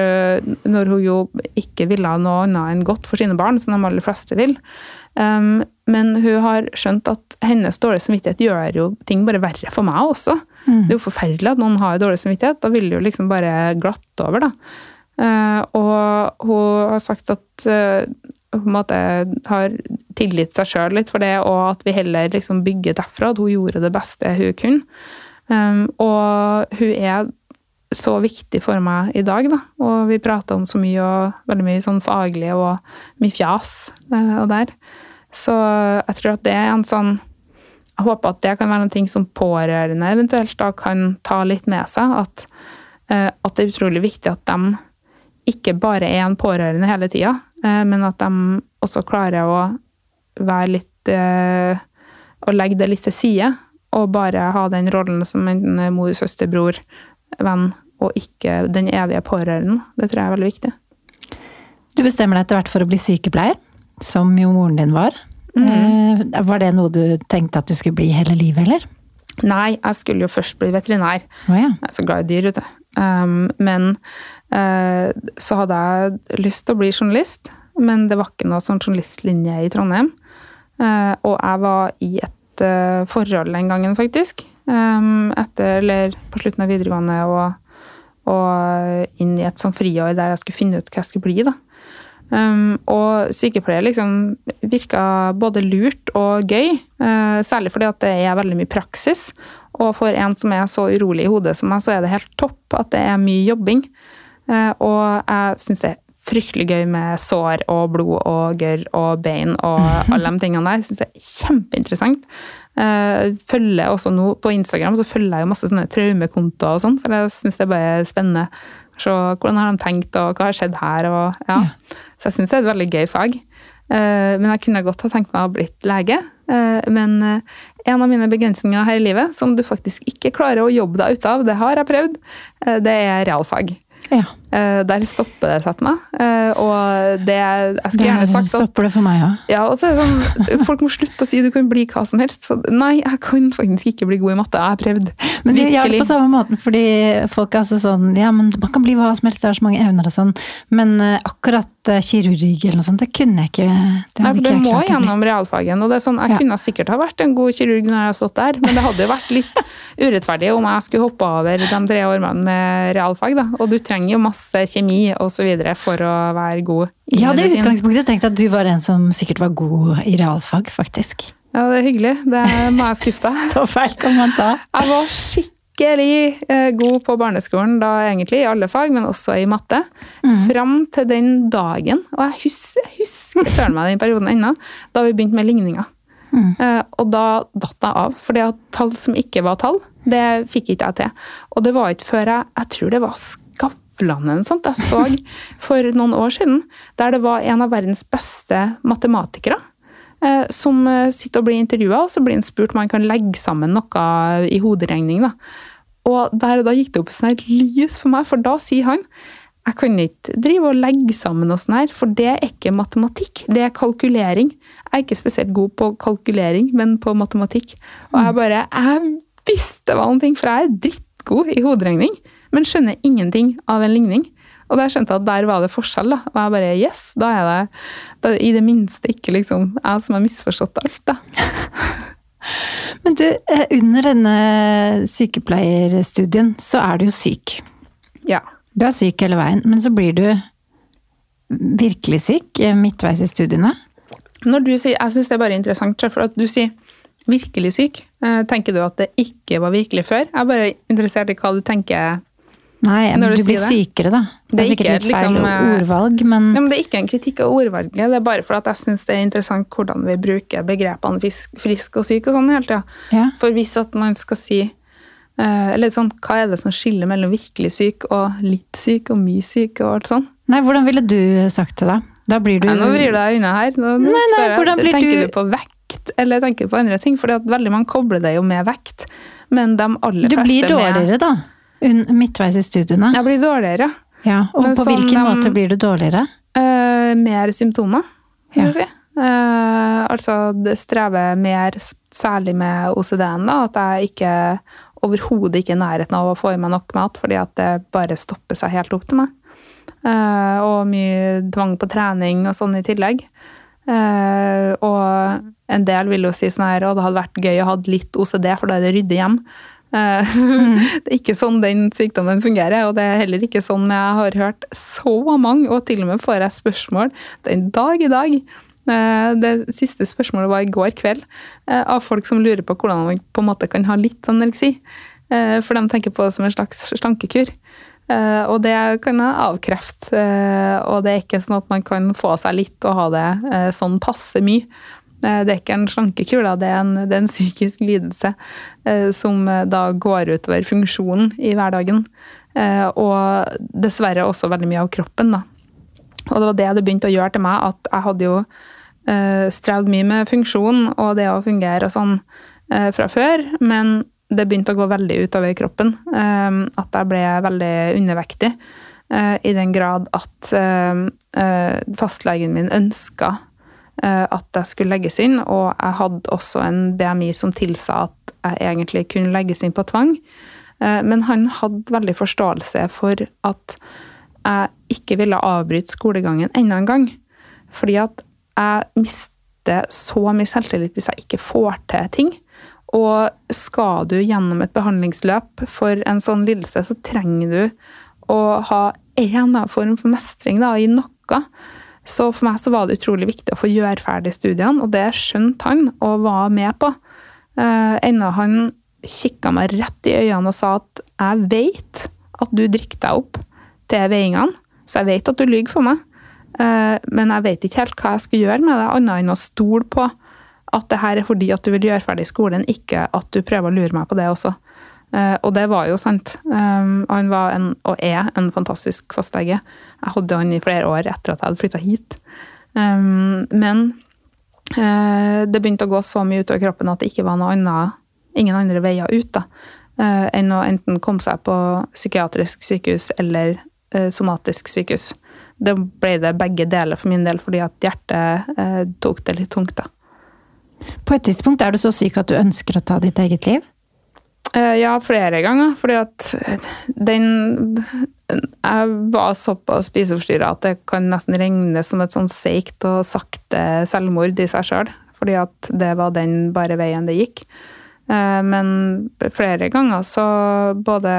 når, hun jo ikke ville noe annet enn godt for sine barn, som de aller fleste vil. Um, men hun har skjønt at hennes dårlige samvittighet gjør jo ting bare verre for meg også. Mm. Det er jo forferdelig at noen har dårlig samvittighet. Da vil det jo liksom bare glatte over, da. Uh, og hun har sagt at uh, en måte, har tilgitt seg sjøl litt for det, og at vi heller liksom bygger derfra. At hun gjorde det beste hun kunne. Um, og hun er så viktig for meg i dag, da. Og vi prater om så mye, og veldig mye sånn faglig og mye fjas uh, og der. Så jeg tror at det er en sånn Jeg håper at det kan være noe som pårørende eventuelt da kan ta litt med seg. At, uh, at det er utrolig viktig at de ikke bare er en pårørende hele tida, uh, men at de også klarer å være litt Å legge det litt til side. Og bare ha den rollen som en mor, søster, bror, venn og ikke den evige pårørende. Det tror jeg er veldig viktig. Du bestemmer deg etter hvert for å bli sykepleier, som jo moren din var. Mm. Var det noe du tenkte at du skulle bli hele livet, eller? Nei, jeg skulle jo først bli veterinær. Oh, ja. Jeg er så glad i dyr, vet du. Um, men uh, så hadde jeg lyst til å bli journalist, men det var ikke noe sånn journalistlinje i Trondheim. Uh, og jeg var i et uh, forhold den gangen, faktisk. Um, etter, eller på slutten av videregående og, og inn i et sånn friår der jeg skulle finne ut hva jeg skulle bli, da. Um, og sykepleier liksom virka både lurt og gøy, uh, særlig fordi at det er veldig mye praksis. Og for en som er så urolig i hodet som meg, så er det helt topp at det er mye jobbing. Uh, og jeg syns det er fryktelig gøy med sår og blod og gørr og bein og alle de tingene der. Syns det er kjempeinteressant. Uh, følger også nå På Instagram så følger jeg jo masse sånne traumekontoer og sånn, for jeg syns det er bare spennende. Se hvordan har de tenkt, og hva har skjedd her, og ja. Ja. Så jeg syns det er et veldig gøy fag. Eh, Men jeg kunne godt ha tenkt meg å ha blitt lege. Eh, Men eh, en av mine begrensninger her i livet, som du faktisk ikke klarer å jobbe deg ut av, det har jeg prøvd, eh, det er realfag. ja. Eh, Der stopper det til meg. Eh, Og det Jeg skulle gjerne sagt at stopper det for meg òg. ja, og så er det sånn, Folk må slutte å si du kan bli hva som helst. For, nei, jeg kan faktisk ikke bli god i matte. Jeg har prøvd. Men det hjelper det på samme måten, fordi folk er altså sånn Ja, men man kan bli hva som helst, det er så mange evner og sånn. Men eh, akkurat kirurg eller noe sånt, det kunne jeg ikke Det Nei, for det må gjennom realfagen. og det er sånn, Jeg Ja. kunne sikkert ha vært en god kirurg når jeg har stått der, men det hadde jo vært litt urettferdig om jeg skulle hoppe over de tre årene med realfag. da. Og du trenger jo masse kjemi og så videre for å være god i Jeg hadde i utgangspunktet tenkt at du var en som sikkert var god i realfag, faktisk. Ja, det er hyggelig. Det må jeg skuffe deg. Så feil kan man ta. Jeg var skikkelig eh, god på barneskolen, da egentlig i alle fag, men også i matte. Fram til den dagen, og jeg husker, jeg husker søren meg den perioden ennå, da vi begynte med ligninger. Mm. Og da datt jeg av, For det at tall som ikke var tall, det fikk ikke jeg til. Og det var ikke før jeg Jeg tror det var Skavlan eller noe sånt jeg så for noen år siden, der det var en av verdens beste matematikere. eh, Som eh, sitter og blir intervjua, og så blir han spurt om han kan legge sammen noe i hoderegning. Da. Og der og da gikk det opp sånn lys for meg, for da sier han jeg kan ikke drive og legge sammen og sånn her, for det er ikke matematikk, det er kalkulering. Jeg er ikke spesielt god på kalkulering, men på matematikk. Og jeg bare Jeg visste det var ting, for jeg er drittgod i hoderegning, men skjønner ingenting av en ligning. Og da skjønte jeg at der var det forskjell, da. Og jeg bare yes, da er det da, i det minste ikke liksom jeg som har misforstått alt, da. Men du, eh, under denne sykepleierstudien så er du jo syk. Ja. Du er syk hele veien, men så blir du virkelig syk eh, midtveis i studiene. Når du sier, Jeg syns det er bare interessant, for at du sier virkelig syk. Eh, Tenker du at det ikke var virkelig før? Jeg er bare interessert i hva du tenker. Nei, men du, du blir sykere, da. Det Det er er sikkert ikke litt feil liksom, eh, ordvalg, men Ja, men Det er ikke en kritikk av ordvalget, det er bare for at jeg syns det er interessant hvordan vi bruker begrepene frisk, frisk og syk og sånn hele tida. ja. For hvis at man skal si eh, Eller sånn, hva er det som skiller mellom virkelig syk og litt syk og mye syk og alt sånn? Nei, hvordan ville du sagt det, da? Da blir du Nei, nå vrir du deg unna her. Nå, Nei, nei, hvordan blir tenker du- du på vekt, eller tenker du på andre ting? For veldig mange kobler det jo med vekt. Men de aller Du fleste blir med dårligere, da. Midtveis i studiene. Jeg blir dårligere. Ja, og Men på sånn, hvilken um, måte blir du dårligere? Uh, mer symptomer, vil Ja. jeg si. Uh, altså det strever mer, særlig med OCD-en, da. At jeg ikke overhodet ikke i nærheten av å få i meg nok mat, fordi at det bare stopper seg helt opp til meg. Uh, og mye tvang på trening og sånn i tillegg. Uh, og en del vil jo si sånn her, og det hadde vært gøy å ha litt OCD, for da er det ryddig hjem. Eh, det er ikke sånn den sykdommen fungerer, og det er heller ikke sånn jeg har hørt så mange, og til og med får jeg spørsmål den dag i dag. Eh, Det siste spørsmålet var i går kveld, eh, av folk som lurer på hvordan man på en måte kan ha litt anoreksi. For de tenker på det som en slags slankekur. Og det kan jeg avkrefte. Og det er ikke sånn at man kan få seg litt og ha det sånn passe mye. Eh, Det er ikke en slankekur, da. Det det er en psykisk lidelse eh, som eh, da går utover funksjonen i hverdagen. Og dessverre også veldig mye av kroppen, da. Og det var det det begynte å gjøre til meg, at jeg hadde jo strevd mye med funksjon og det å fungere og sånn fra før, men det begynte å gå veldig utover kroppen. at jeg ble veldig undervektig. I den grad at fastlegen min ønska at jeg skulle legges inn, og jeg hadde også en BMI som tilsa at jeg egentlig kunne legges inn på tvang. Eh, men han hadde veldig forståelse for at jeg ikke ville avbryte skolegangen enda en gang. Fordi at jeg mister så mye selvtillit hvis jeg ikke får til ting. Og skal du gjennom et behandlingsløp for en sånn lidelse, så trenger du å ha en form for mestring da, i noe. Så for meg så var det utrolig viktig å få gjøre ferdig studiene, og det skjønte han og var med på. Uh, enda han kikka meg rett i øynene og sa at jeg vet at du drikker deg opp til veiingene, så jeg vet at du lyver for meg. uh, men jeg vet ikke helt hva jeg skal gjøre med det, annet enn å stole på at det her er fordi at du vil gjøre ferdig skolen, ikke at du prøver å lure meg på det også. Eh, og det var jo sant. Um, han var en, og er en fantastisk fastlege. Jeg hadde han i flere år etter at jeg hadde flytta hit. Um, men det begynte å gå så mye utover kroppen at det ikke var annet, ingen andre veier ut da, enn å enten komme seg på psykiatrisk sykehus eller somatisk sykehus. Det ble det begge deler for min del, fordi at hjertet tok det litt tungt. da. På et tidspunkt er du så syk at du ønsker å ta ditt eget liv? Eh, ja, flere ganger. Fordi at den Jeg var såpass spiseforstyrra at det kan nesten regnes som et sånn seigt og sakte selvmord i seg sjøl. Fordi at det var den bare veien det gikk. Eh, men flere ganger så både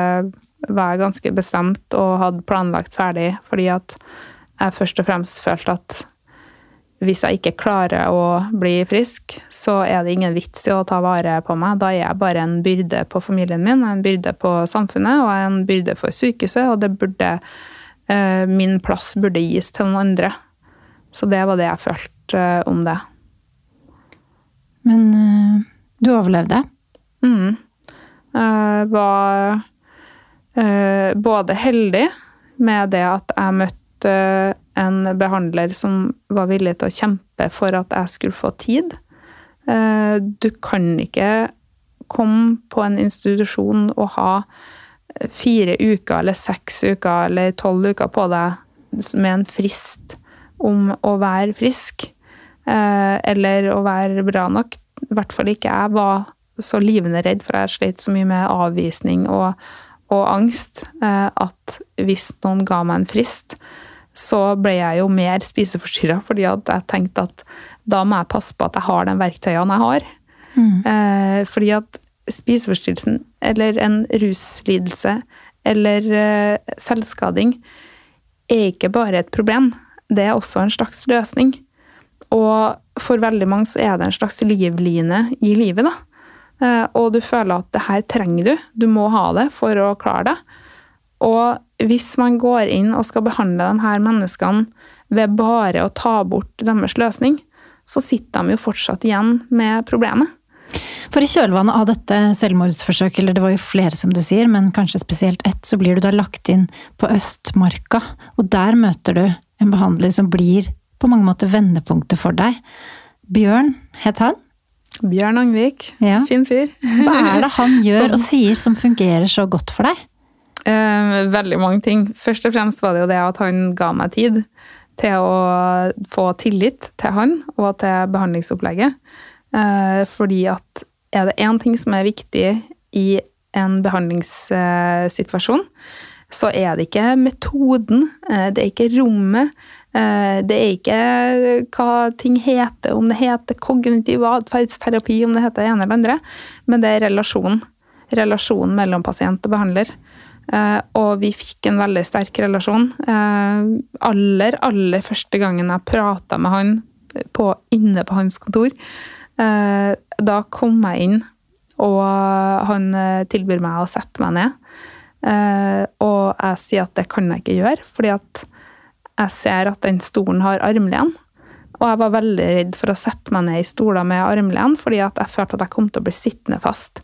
var jeg ganske bestemt og hadde planlagt ferdig fordi at jeg først og fremst følte at hvis jeg ikke klarer å bli frisk, så er det ingen vits i å ta vare på meg. Da er jeg bare en byrde på familien min, en byrde på samfunnet og en byrde for sykehuset. Og det burde eh, Min plass burde gis til noen andre. Så det var det jeg følte eh, om det. Men uh, du overlevde? Mm. Jeg var både heldig med det at jeg møtte en behandler som var villig til å kjempe for at jeg skulle få tid. Eh, du kan ikke komme på en institusjon og ha fire uker eller seks uker eller tolv uker på deg med en frist om å være frisk. Eh, eller å være bra nok. I hvert fall ikke jeg var så livende redd, for jeg slet så mye med avvisning og, og angst eh, at hvis noen ga meg en frist, så ble jeg jo mer spiseforstyrra, fordi at jeg tenkte at da må jeg passe på at jeg har de verktøyene jeg har. Mm. Eh, fordi at spiseforstyrrelsen, eller en ruslidelse, eller eh, selvskading, er ikke bare et problem. Det er også en slags løsning. Og for veldig mange så er det en slags livline i livet, da. Eh, og du føler at det her trenger du. Du må ha det for å klare det. Og hvis man går inn og skal behandle de her menneskene ved bare å ta bort deres løsning, så sitter de jo fortsatt igjen med problemet. For i kjølvannet av dette selvmordsforsøket, eller det var jo flere som du sier, men kanskje spesielt ett, så blir du da lagt inn på Østmarka, og der møter du en behandler som blir på mange måter vendepunktet for deg. Bjørn het han? Bjørn Angvik. Ja. Fin fyr. Hva er det han gjør og sier som fungerer så godt for deg? Eh, veldig mange ting. Først og fremst var det jo det at han ga meg tid til å få tillit til han og til behandlingsopplegget. Eh, fordi at er det én ting som er viktig i en behandlingssituasjon, så er det ikke metoden, eh, det er ikke rommet, eh, det er ikke hva ting heter, om det heter kognitiv atferdsterapi, om det heter det ene eller andre, men det er relasjonen. Relasjonen mellom pasient og behandler. Uh, og vi fikk en veldig sterk relasjon. Uh, aller, aller første gangen jeg prata med han på, inne på hans kontor, uh, da kom jeg inn, og han tilbyr meg å sette meg ned. og jeg sier at det kan jeg ikke gjøre, fordi at jeg ser at den stolen har armlen. Og jeg var veldig redd for å sette meg ned i stoler med armlen, fordi at jeg følte at jeg kom til å bli sittende fast.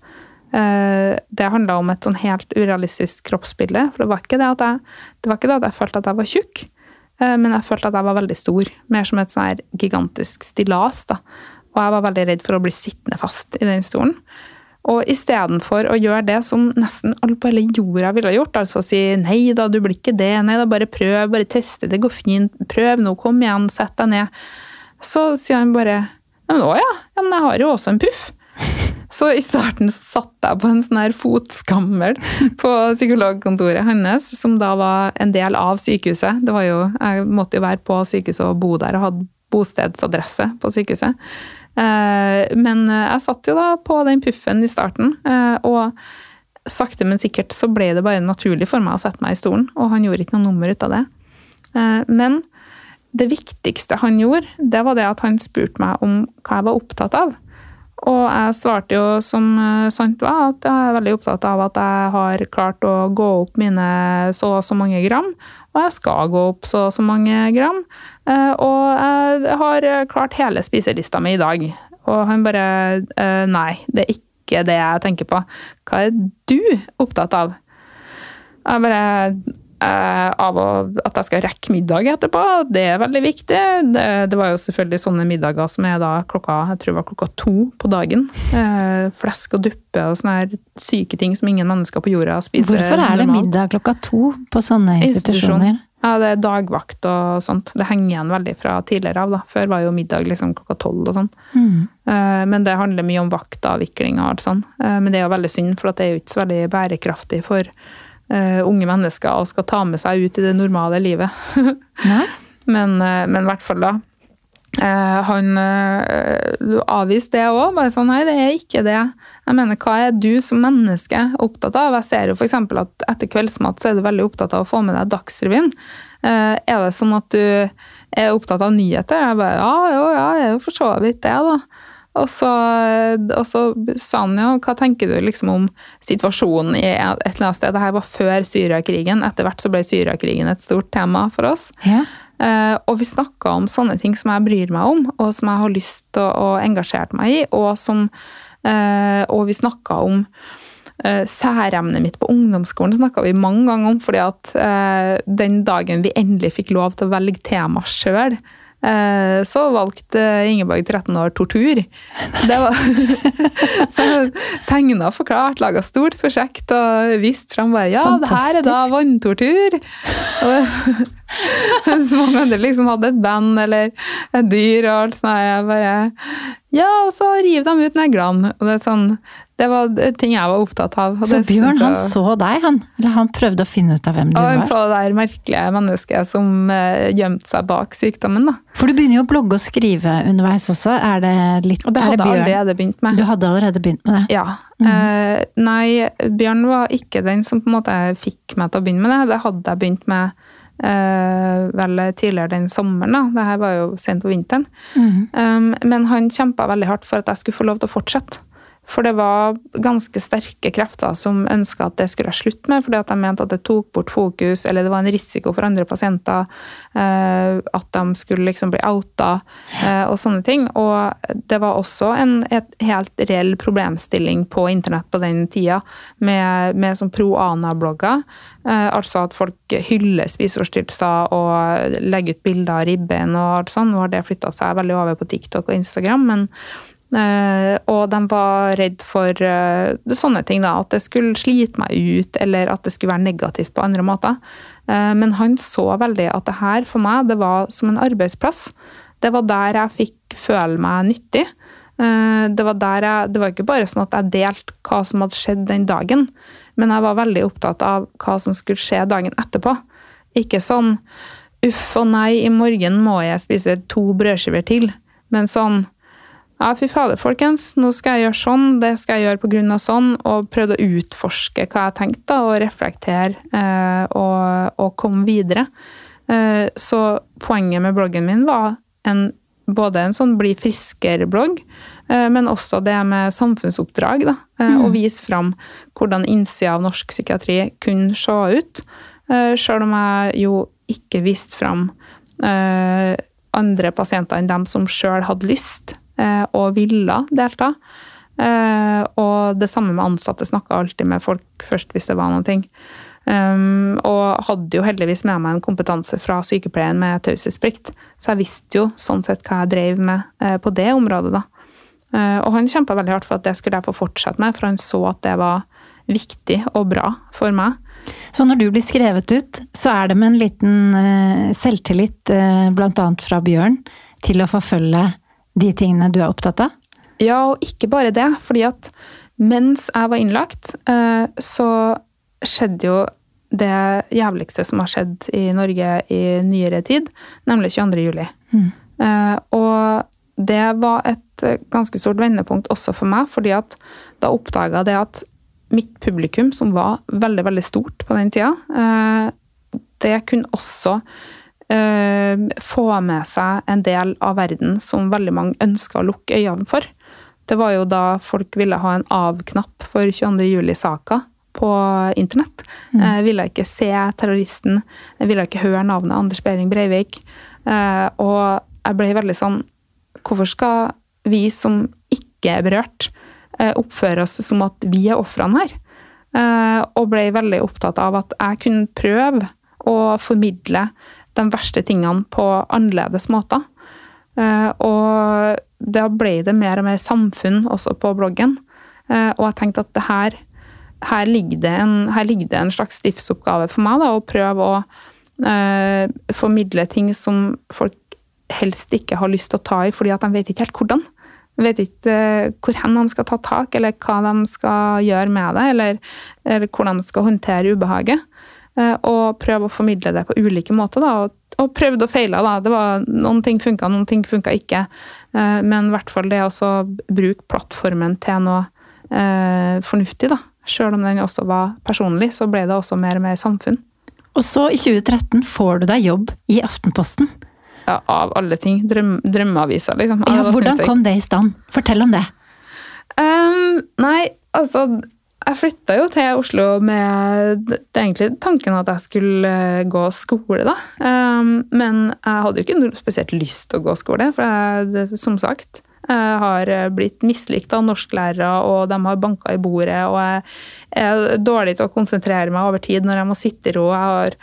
Eh, det handla om et sånn helt urealistisk kroppsbilde. For det var ikke det at jeg, det var ikke det at jeg følte at jeg var tjukk, eh, men jeg følte at jeg var veldig stor. Mer som et sånn her gigantisk stillas. da. Og jeg var veldig redd for å bli sittende fast i den stolen. Og istedenfor å gjøre det som nesten alle på hele jorda ville gjort, altså si nei da, du blir ikke det, nei da, bare prøv, bare teste, det går fint, prøv nå, kom igjen, sett deg ned. Så sier han bare ja, men å ja, ja, men jeg har jo også en puff. Så i starten satt jeg på en sånn her fotskammel på psykologkontoret hans, som da var en del av sykehuset. Det var jo, jeg måtte jo være på sykehuset og bo der og hadde bostedsadresse på sykehuset. Eh, men jeg satt jo da på den puffen i starten, eh, og sakte, men sikkert så ble det bare naturlig for meg å sette meg i stolen, og han gjorde ikke noe nummer ut av det. Eh, men det viktigste han gjorde, det var det at han spurte meg om hva jeg var opptatt av. Og jeg svarte jo som sant var, at jeg er veldig opptatt av at jeg har klart å gå opp mine så og så mange gram, og jeg skal gå opp så og så mange gram. Og jeg har klart hele spiselista mi i dag. Og han bare Nei, det er ikke det jeg tenker på. Hva er du opptatt av? Jeg bare eh, av at jeg skal rekke middag etterpå, det er veldig viktig. Det, det, var jo selvfølgelig sånne middager som er da klokka jeg tror det var klokka to på dagen. Eh, flesk og duppe og sånne her syke ting som ingen mennesker på jorda spiser. Hvorfor er det normalt. middag klokka to på sånne institusjoner? Ja, det er dagvakt og sånt. Det henger igjen veldig fra tidligere av. da. Før var jo middag liksom klokka tolv og sånn. Mm. Uh, men det handler mye om vaktavvikling og alt sånn. Uh, men det er jo veldig synd, for det er jo ikke så veldig bærekraftig for uh, unge mennesker og skal ta med seg ut i det normale livet. men, men i hvert fall, da. han avviste det òg. Bare sånn nei, det er ikke det. Jeg mener, hva er du som menneske opptatt av? Jeg ser jo f.eks. at etter kveldsmat så er du veldig opptatt av å få med deg Dagsrevyen. Er det sånn at du er opptatt av nyheter? Jeg bare ja, jo, ja, jeg er jo for så vidt det, da. Og så, og så, sa han jo hva tenker du liksom om situasjonen i et eller annet sted. Dette var før Syriakrigen. Etter hvert så ble Syriakrigen et stort tema for oss. Ja. Uh, og vi snakka om sånne ting som jeg bryr meg om, og som jeg har lyst til å, å engasjere meg i, og som Eh, og vi snakka om eh, særemnet mitt på ungdomsskolen snakka vi mange ganger om, fordi at eh, den dagen vi endelig fikk lov til å velge tema sjøl, så valgte Ingeborg 13 år tortur. Det var, så tegna og forklart, laga stort prosjekt og viste fram bare Ja, Fantastisk. det her er da vanntortur! Og, så mange andre liksom hadde et band eller et dyr og alt sånt. Jeg bare ja, og så rive dem ut neglene. Og det er sånn det var ting jeg var opptatt av. så Bjørn han så deg, han? Eller han prøvde å finne ut av hvem du var? Og han så det der merkelige mennesket som uh, gjemte seg bak sykdommen. da. For du begynner jo å blogge og skrive underveis også. Er det litt Og det hadde jeg allerede begynt med. Du hadde allerede begynt med det? Ja. Mm. Uh, nei, Bjørn var ikke den som på en måte fikk meg til å begynne med det. Det hadde jeg begynt med vel tidligere den sommeren. da, det her var jo sent på vinteren. Mm. Um, men han kjempa veldig hardt for at jeg skulle få lov til å fortsette. For det var ganske sterke krefter som ønska at det skulle jeg slutte med, fordi at de mente at det tok bort fokus, eller det var en risiko for andre pasienter. Uh, at de skulle liksom bli outa, uh, og sånne ting. Og det var også en helt reell problemstilling på internett på den tida, med, med sånn pro-ana-blogger. Uh, altså at folk hyller spiseforstyrrelser og legger ut bilder av ribbein og alt sånt. Nå har det flytta seg veldig over på TikTok og Instagram, men og de var redd for uh, sånne ting, da. At det skulle slite meg ut, eller at det skulle være negativt på andre måter. Uh, men han så veldig at det her for meg, det var som en arbeidsplass. Det var der jeg fikk føle meg nyttig. Det var, der jeg, det var ikke bare sånn at jeg delte hva som hadde skjedd den dagen, men jeg var veldig opptatt av hva som skulle skje dagen etterpå. Ikke sånn uff og nei, i morgen må jeg spise to brødskiver til, men sånn ja, fy fader, folkens, nå skal jeg gjøre sånn, det skal jeg gjøre pga. sånn, og prøvde å utforske hva jeg tenkte, og reflektere eh, og, og komme videre. Eh, så poenget med bloggen min var en, både en sånn bli friskere-blogg, eh, men også det med samfunnsoppdrag. da, eh, mm. Å vise fram hvordan innsida av norsk psykiatri kunne se ut. Eh, Sjøl om jeg jo ikke viste fram eh, andre pasienter enn dem som sjøl hadde lyst og ville delta. Eh, og det samme med ansatte. Snakka alltid med folk først hvis det var noe. Um, og hadde jo heldigvis med meg en kompetanse fra sykepleien med taushetsplikt, så jeg visste jo sånn sett hva jeg drev med uh, på det området, da. Uh, og han kjempa veldig hardt for at det skulle jeg få fortsette med, for han så at det var viktig og bra for meg. Så når du blir skrevet ut, så er det med en liten uh, selvtillit, annet fra Bjørn, til å forfølge de tingene du er opptatt av? Ja, og ikke bare det. fordi at mens jeg var innlagt, eh, så skjedde jo det jævligste som har skjedd i Norge i nyere tid, nemlig 22. juli. Mm. Eh, og det var et ganske stort vendepunkt også for meg, fordi at da oppdaga det at mitt publikum, som var veldig, veldig stort på den tida, eh, det kunne også eh, få med seg en del av verden som veldig mange ønska å lukke øynene for. Det var jo da folk ville ha en av-knapp for 22. juli-saka på internett. Mm. Jeg ville ikke se terroristen, jeg ville ikke høre navnet Anders Behring Breivik. Eh, og jeg ble veldig sånn Hvorfor skal vi som ikke er berørt, eh, oppføre oss som at vi er ofrene her? Eh, og ble veldig opptatt av at jeg kunne prøve å formidle de verste tingene på annerledes måter. Eh, og da ble det mer og mer samfunn også på bloggen. Eh, og jeg tenkte at her, her, ligger en, her ligger det en slags livsoppgave for meg, da, å prøve å eh, formidle ting som folk helst ikke har lyst til å ta i, fordi at de vet ikke helt hvordan. De vet ikke eh, hvor hen de skal ta tak, eller hva de skal gjøre med det, eller, eller hvordan de skal håndtere ubehaget. Eh, og prøve å formidle det på ulike måter. Da, og, prøvde og feila. Det var, noen ting funka, noen ting funka ikke. Eh, men i hvert fall det å bruke plattformen til noe eh, fornuftig. da. Selv om den også var personlig, så ble det også mer og mer samfunn. Og så, i 2013, får du deg jobb i Aftenposten. Ja, av alle ting. Drøm, drømmeaviser, liksom. Ja, hvordan kom det i stand? Fortell om det. Um, nei, altså Jeg flytta jo til Oslo med egentlig tanken at jeg skulle gå skole, da. Um, men jeg hadde jo ikke spesielt lyst til å gå skole, for jeg, som sagt jeg har blitt mislikt av norsklærere, og de har banka i bordet. Og jeg er dårlig til å konsentrere meg over tid når jeg må sitte i ro. Jeg har,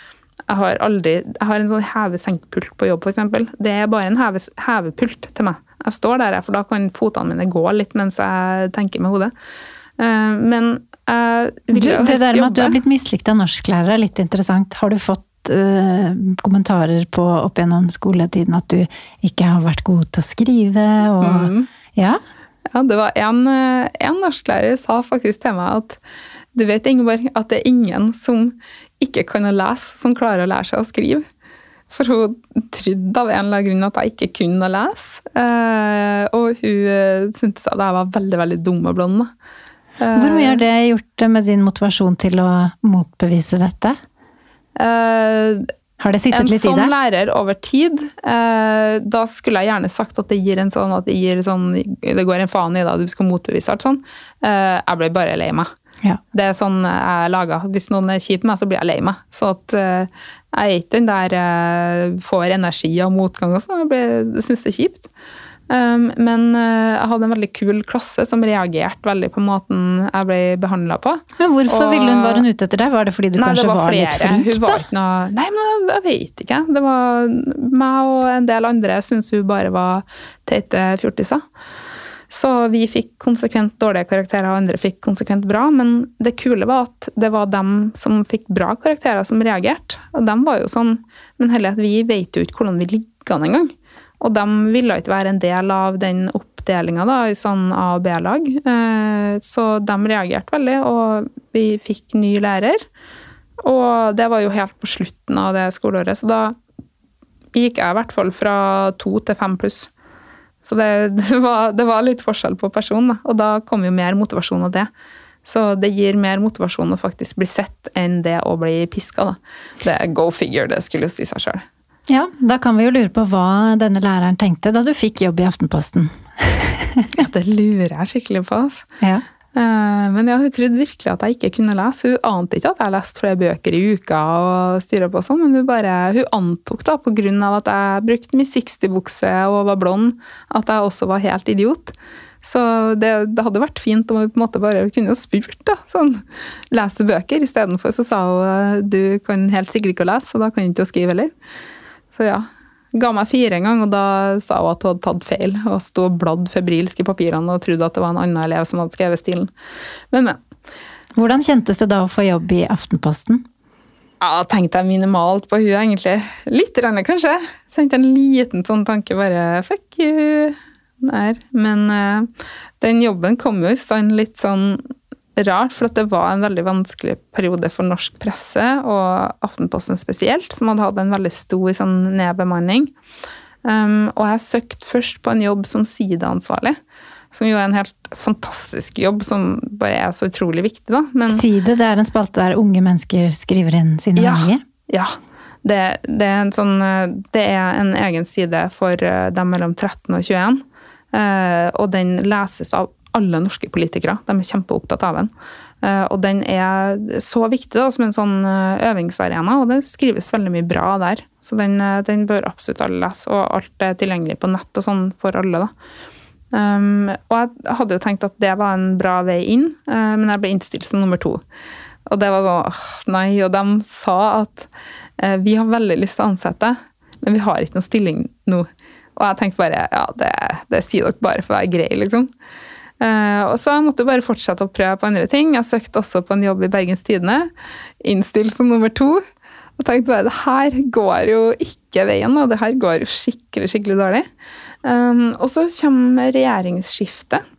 jeg har, aldri, jeg har en sånn heve-senk-pult på jobb, f.eks. Det er bare en heve, hevepult til meg. Jeg står der, for da kan fotene mine gå litt mens jeg tenker med hodet. Men helst jobbe. Det der med at du har blitt mislikt av norsklærere er litt interessant. Har du fått uh, kommentarer på opp gjennom skoletiden at du ikke har vært god til å skrive? Og, Mm. Ja? Ja, det var en, en norsklærer sa faktisk til meg at du vet, Ingeborg, at det er ingen som ikke kan å lese, som klarer å lære seg å skrive. For hun trodde av en eller annen grunn at jeg ikke kunne å lese. Eh, og hun syntes at jeg var veldig veldig dum og blond. da. Eh, Hvor mye har det gjort med din motivasjon til å motbevise dette? Uh, Har det sittet en litt i sånn lærer over tid, uh, da skulle jeg gjerne sagt at det gir en sånn at det gir sånn Det går en faen i deg, du skal motbevise alt sånn. Uh, jeg ble bare lei meg. Ja. Det er sånn jeg er laga. Hvis noen er kjip med meg, så blir jeg lei meg. Så at eh, jeg er ikke den der eh, får energi og motgang og sånn. Jeg syns det er kjipt. Um, men uh, jeg hadde en veldig kul klasse som reagerte veldig på måten jeg ble behandla på. Men hvorfor Og- ville hun, var hun ute etter deg? Var det fordi du Nei, kanskje var, var litt flink, hun da? var ikke noe Nei, men jeg, vet ikke. Det var meg og en del andre syntes hun bare var teite fjortiser. Så vi fikk konsekvent dårlige karakterer, og andre fikk konsekvent bra. Men det kule var at det var dem som fikk bra karakterer, som reagerte. Og dem var jo sånn Men heller at vi vet jo ikke hvordan vi ligger an engang. Og de ville ikke være en del av den oppdelinga i sånn A- og B-lag. Eh, Så de reagerte veldig, og vi fikk ny lærer. Og det var jo helt på slutten av det skoleåret, så da gikk jeg i hvert fall fra to til fem pluss. Så det, det, var, det var litt forskjell på personen, og da kom jo mer motivasjon av det. Så det gir mer motivasjon å faktisk bli sett enn det å bli piska. Da. Det er go figure, det skulle si seg sjøl. Ja, da kan vi jo lure på hva denne læreren tenkte da du fikk jobb i Aftenposten. Ja, det lurer jeg skikkelig på. Altså. Ja. Eh, Men ja, hun trodde virkelig at jeg ikke kunne lese. Hun ante ikke at jeg leste flere bøker i uka og styrer på sånn, men hun bare, hun antok da, av at jeg brukte min 60-bukse og var blond, at jeg også var helt idiot. Så det, det hadde vært fint om hun på en måte bare kunne jo spurt, da. Sånn, leser du bøker? Istedenfor så sa hun du kan helt sikkert ikke lese, så da kan du ikke skrive heller. Så ja. Ga meg fire en gang, og da sa hun at hun hadde tatt feil. Og sto og bladd febrilsk i papirene og trodde at det var en annen elev som hadde skrevet stilen. Men, men. Hvordan kjentes det da å få jobb i Aftenposten? Ja, tenkte jeg minimalt på hun egentlig. Litt, renne, kanskje. Sendte en liten sånn tanke bare Fuck you. der. Men uh, den jobben kom jo i stand litt sånn rart, for det var en veldig vanskelig periode for norsk presse, og Aftenposten spesielt, som hadde hatt en veldig stor sånn, nedbemanning. Um, og jeg søkte først på en jobb som sideansvarlig. Som jo er en helt fantastisk jobb som bare er så utrolig viktig, da. Men, Side, det er en spalte der unge mennesker skriver inn sine ja, meninger? Ja. Det, det, er sånn, det, er en egen side for eh, dem mellom 13 og 21. Uh, og den leses av alle norske politikere. De er kjempeopptatt av den. Eh, og den er så viktig da, som en sånn øvingsarena, og det skrives veldig mye bra der. Så den, den bør absolutt alle lese, og alt er tilgjengelig på nett og sånn for alle. da. Um, og jeg hadde jo tenkt at det var en bra vei inn, uh, men jeg ble innstilt som nummer to. Og det var sånn Nei. Og de sa at uh, vi har veldig lyst til å ansette, men vi har ikke noen stilling nå. Og jeg tenkte bare ja, det, det sier dere bare for å være grei, liksom. Uh, og så måtte jeg bare fortsette å prøve på andre ting. Jeg søkte også på en jobb i Bergens Tidende. Innstilt som nummer to. Og tenkte bare det her går jo ikke veien, og det her går jo skikkelig, skikkelig dårlig. Um, og så kommer regjeringsskiftet.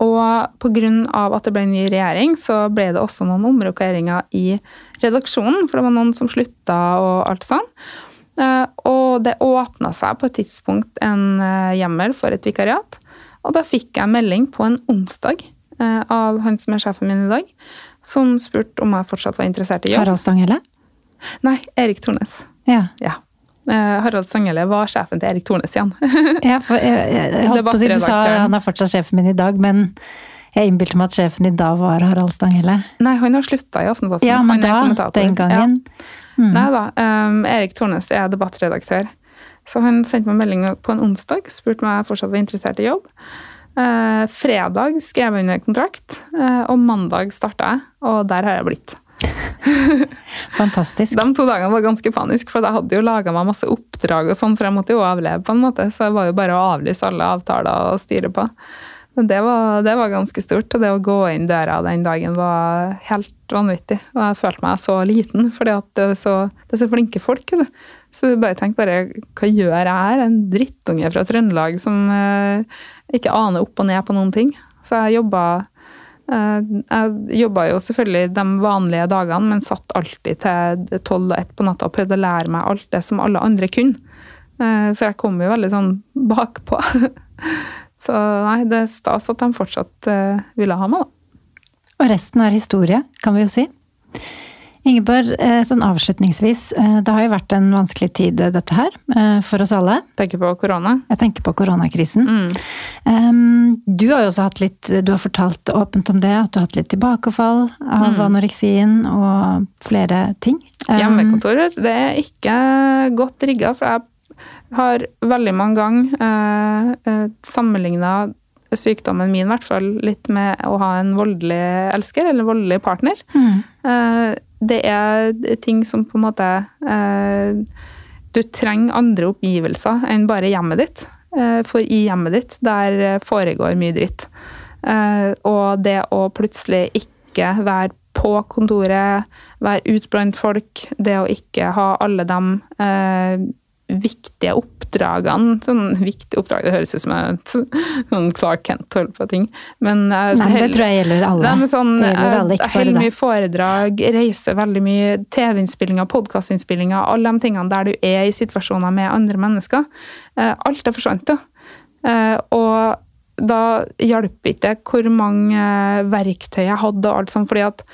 Og pga. at det ble en ny regjering, så ble det også noen omrokeringer i redaksjonen. For det var noen som slutta og alt sånn. Uh, og det åpna seg på et tidspunkt en uh, hjemmel for et vikariat. Og da fikk jeg melding på en onsdag uh, av han som er sjefen min i dag, som spurte om jeg fortsatt var interessert i jobb. Harald Stanghelle? Nei, Erik Tornes. Ja. ja. Eh, Harald Stangele var sjefen til Erik Tornes igjen. ja, for jeg, jeg, jeg holdt på å si, Du sa han er fortsatt sjefen min i dag, men jeg innbilte meg at sjefen din da var Harald Stangele. Nei, han har slutta i Aftenposten. Ja, men da, den gangen. Ja. Mm. Nei da. Um, Erik Tornes er debattredaktør. Så han sendte meg melding på en onsdag, spurte meg om jeg fortsatt var interessert i jobb. Eh, fredag skrev jeg under kontrakt, eh, og mandag starta jeg, og der har jeg blitt. Fantastisk. De to dagene var ganske panisk, for jeg hadde jo laga meg masse oppdrag, og sånn, for jeg måtte jo avleve, på en måte, så det var jo bare å avlyse alle avtaler og styre på. Det var, det var, ganske stort, og det å gå inn døra den dagen var helt vanvittig. Og jeg følte meg så liten, for det er så flinke folk. Så jeg bare tenkte bare, hva gjør jeg her? En drittunge fra Trøndelag som eh, ikke aner opp og ned på noen ting. Så jeg jobba Eh, jeg jobba jo selvfølgelig de vanlige dagene, men satt alltid til tolv og ett på natta og prøvde å lære meg alt det som alle andre kunne. Eh, for jeg kom jo veldig sånn bakpå. Så nei, det er stas at de fortsatt eh, ville ha meg, da. Og resten er historie, kan vi jo si. Ingeborg, eh, sånn avslutningsvis. Eh, det har jo vært en vanskelig tid, dette her, for oss alle. Tenker på korona? Jeg tenker på koronakrisen. Mm. Du har jo også hatt litt Du har fortalt åpent om det, at du har hatt litt tilbakefall av mm. anoreksien og flere ting. Hjemmekontoret, det er ikke godt rigga, for jeg har veldig mange ganger eh, sammenligna sykdommen min i hvert fall litt med å ha en voldelig elsker eller voldelig partner. Mm. Eh, det er ting som på en måte eh, Du trenger andre oppgivelser enn bare hjemmet ditt. Eh, for i hjemmet ditt, der foregår mye dritt. Og det å plutselig ikke være på kontoret, være ute blant folk, det å ikke ha alle de viktige oppdragene. Sånn viktige oppdrag, det høres ut som et sånn Clark Kent holder på ting. Men Nei, det tror jeg gjelder alle. Nei, sånn, jeg holder mye foredrag, reiser veldig mye TV-innspillinger, podkastinnspillinger, alle de tingene der du er i situasjoner med andre mennesker. Eh, alt er forsvant, da. Eh, og da hjalp ikke hvor mange verktøy jeg hadde og alt sånt, fordi at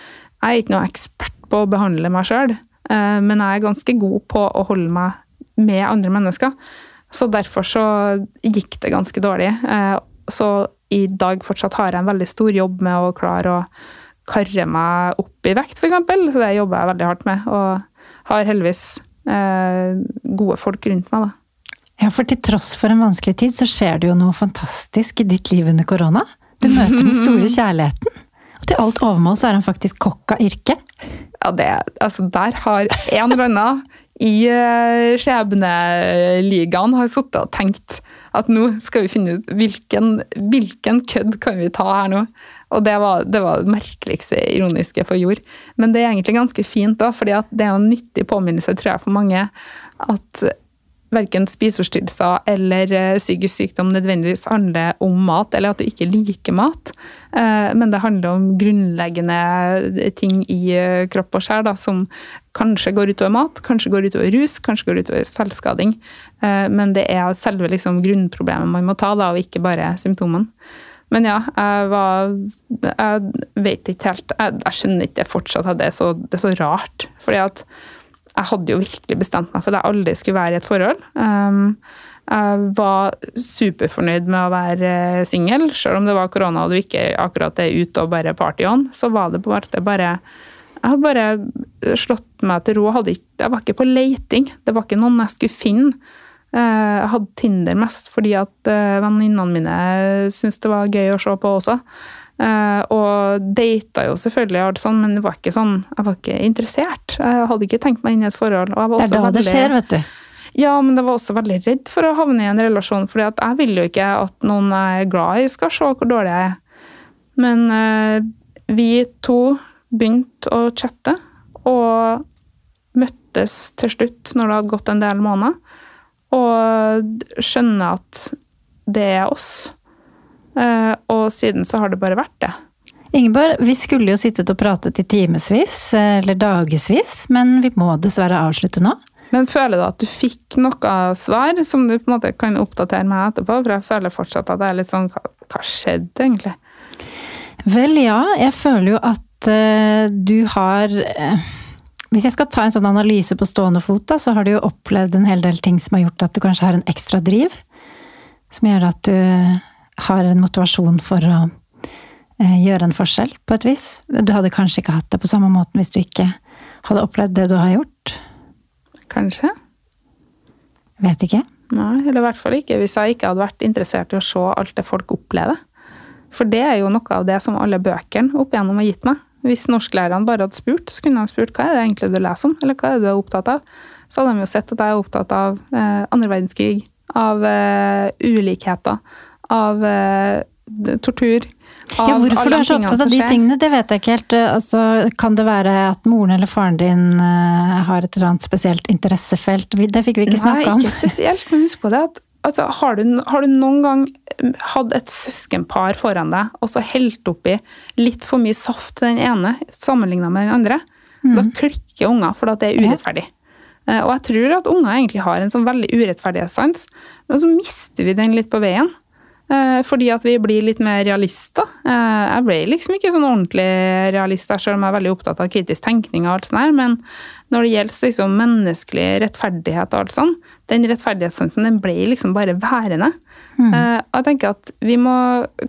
jeg er ikke noe ekspert på å behandle meg sjøl, eh, men jeg er ganske god på å holde meg med andre mennesker. Så derfor så gikk det ganske dårlig. Eh, så i dag fortsatt har jeg en veldig stor jobb med å klare å karre meg opp i vekt, f.eks. Så det jobber jeg veldig hardt med. Og har heldigvis eh, gode folk rundt meg, da. Ja, for til tross for en vanskelig tid, så skjer det jo noe fantastisk i ditt liv under korona. Du møter den store kjærligheten. Og til alt overmål så er han faktisk kokk av yrke. Ja, det Altså, der har en eller annen i uh, skjebneligaen har sittet og tenkt at nå skal vi finne ut hvilken, hvilken kødd kan vi ta her nå. Og det var det, var merkeligste ironiske for jord. Men det er egentlig ganske fint, da, fordi det er en nyttig påminnelse tror jeg, for mange at verken spiseforstyrrelser eller eh, psykisk sykdom nødvendigvis handler om mat, eller at du ikke liker mat. Eh, men det handler om grunnleggende ting i eh, kropp og sjel som kanskje går utover mat, kanskje går utover rus, kanskje går utover selvskading. Men det er selve liksom grunnproblemet man må ta, da, og ikke bare symptomene. Men ja, jeg var Jeg vet ikke helt Jeg, jeg skjønner ikke fortsatt at det er så, det er så rart. Fordi at jeg hadde jo virkelig bestemt meg for at jeg aldri skulle være i et forhold. Um, jeg var superfornøyd med å være singel, selv om det var korona og du ikke akkurat er ute og bare party on. Så var det på en måte bare Jeg hadde bare slått meg til ro. Jeg, var ikke på leiting. Det var ikke noen jeg skulle finne. Uh, jeg hadde Tinder mest fordi at uh, venninnene mine syntes det var gøy å se på også. Uh, og data jo selvfølgelig, alt sånn, men det var ikke sånn, jeg var ikke interessert. Jeg hadde ikke tenkt meg inn i et forhold. det er da veldig, det skjer, vet du. Ja, men jeg var også veldig redd for å havne i en relasjon. For jeg vil jo ikke at noen jeg er glad i, skal se hvor dårlig jeg er. Men uh, vi to begynte å chatte, og møttes til slutt når det hadde gått en del måneder. Og skjønner at det er oss. Eh, og siden så har det bare vært det. Ingeborg, vi skulle jo sittet og pratet i timevis, eller dagevis, men vi må dessverre avslutte nå. Men føler du at du fikk noe svar som du på en måte kan oppdatere meg etterpå? For jeg føler fortsatt at det er litt sånn Hva, hva skjedde egentlig? Vel, ja. Jeg føler jo at uh, du har uh, Hvis jeg skal ta en sånn analyse på stående fot, da, så har du jo opplevd en hel del ting som har gjort at du kanskje har en ekstra driv. Som gjør at du har en motivasjon for å eh, gjøre en forskjell, på et vis. Du hadde kanskje ikke hatt det på samme måten hvis du ikke hadde opplevd det du har gjort? Kanskje. Vet ikke. Nei, eller i hvert fall ikke hvis jeg ikke hadde vært interessert i å se alt det folk opplever. For det er jo noe av det som alle bøkene opp igjennom har gitt meg. Hvis norsklærerne bare hadde spurt, så kunne de spurt hva er det egentlig du leser om, eller hva er det du er opptatt av. Så hadde de jo sett at jeg er opptatt av eh, andre verdenskrig, av eh, ulikheter, av eh, tortur. Av ja, hvorfor du er så opptatt av de tingene, det vet jeg ikke helt. Altså, kan det være at moren eller faren din uh, har et eller annet spesielt interessefelt? Det fikk vi ikke snakke om. Nei, ikke spesielt, men husk på det at altså, har, du, har, du, noen gang hatt et søskenpar foran deg, og så helt oppi litt for mye saft til den ene sammenligna med den andre? Mm. Da klikker unger, for det er urettferdig. Eh, og jeg tror at unger egentlig har en sånn veldig urettferdighetssans, men så mister vi den litt på veien. Eh, fordi at vi blir litt mer realister. Eh, jeg ble liksom ikke sånn ordentlig realist, selv om jeg er veldig opptatt av kritisk tenkning. og alt sånt her, Men når det gjelder liksom menneskelig rettferdighet og alt sånn, den rettferdighetssansen den ble liksom bare værende. Mm. Uh, jeg tenker at vi må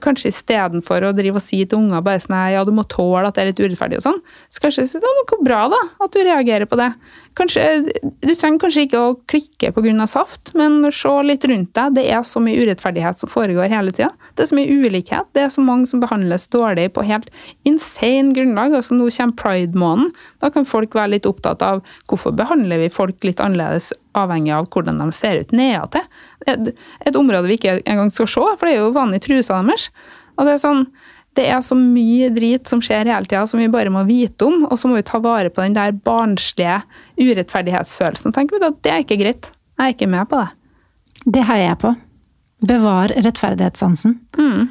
kanskje istedenfor å drive og si til unger bare sånn ja, du må tåle at det er litt urettferdig og sånn, så kanskje si ja, men hvor bra da, at du reagerer på det. Kanskje, du trenger kanskje ikke å klikke pga. saft, men se litt rundt deg. Det er så mye urettferdighet som foregår hele tida. Det er så mye ulikhet. Det er så mange som behandles dårlig på helt insane grunnlag. Altså Nå kommer pride-måneden. Da kan folk være litt opptatt av hvorfor behandler vi folk litt annerledes avhengig av hvordan de ser ut nedatil. Et, et område vi ikke engang skal se, for det er jo vanlig trusa deres. Og det er sånn, det er så mye drit som skjer hele tida som vi bare må vite om, og så må vi ta vare på den der barnslige urettferdighetsfølelsen. tenker vi da, Det er ikke greit. Jeg er ikke med på det. Det heier jeg på. Bevar rettferdighetssansen. Mm.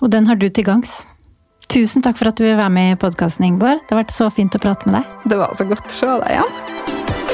Og den har du til gangs. Tusen takk for at du vil være med i podkasten, Ingeborg. Det har vært så fint å prate med deg. Det var så godt å se deg igjen.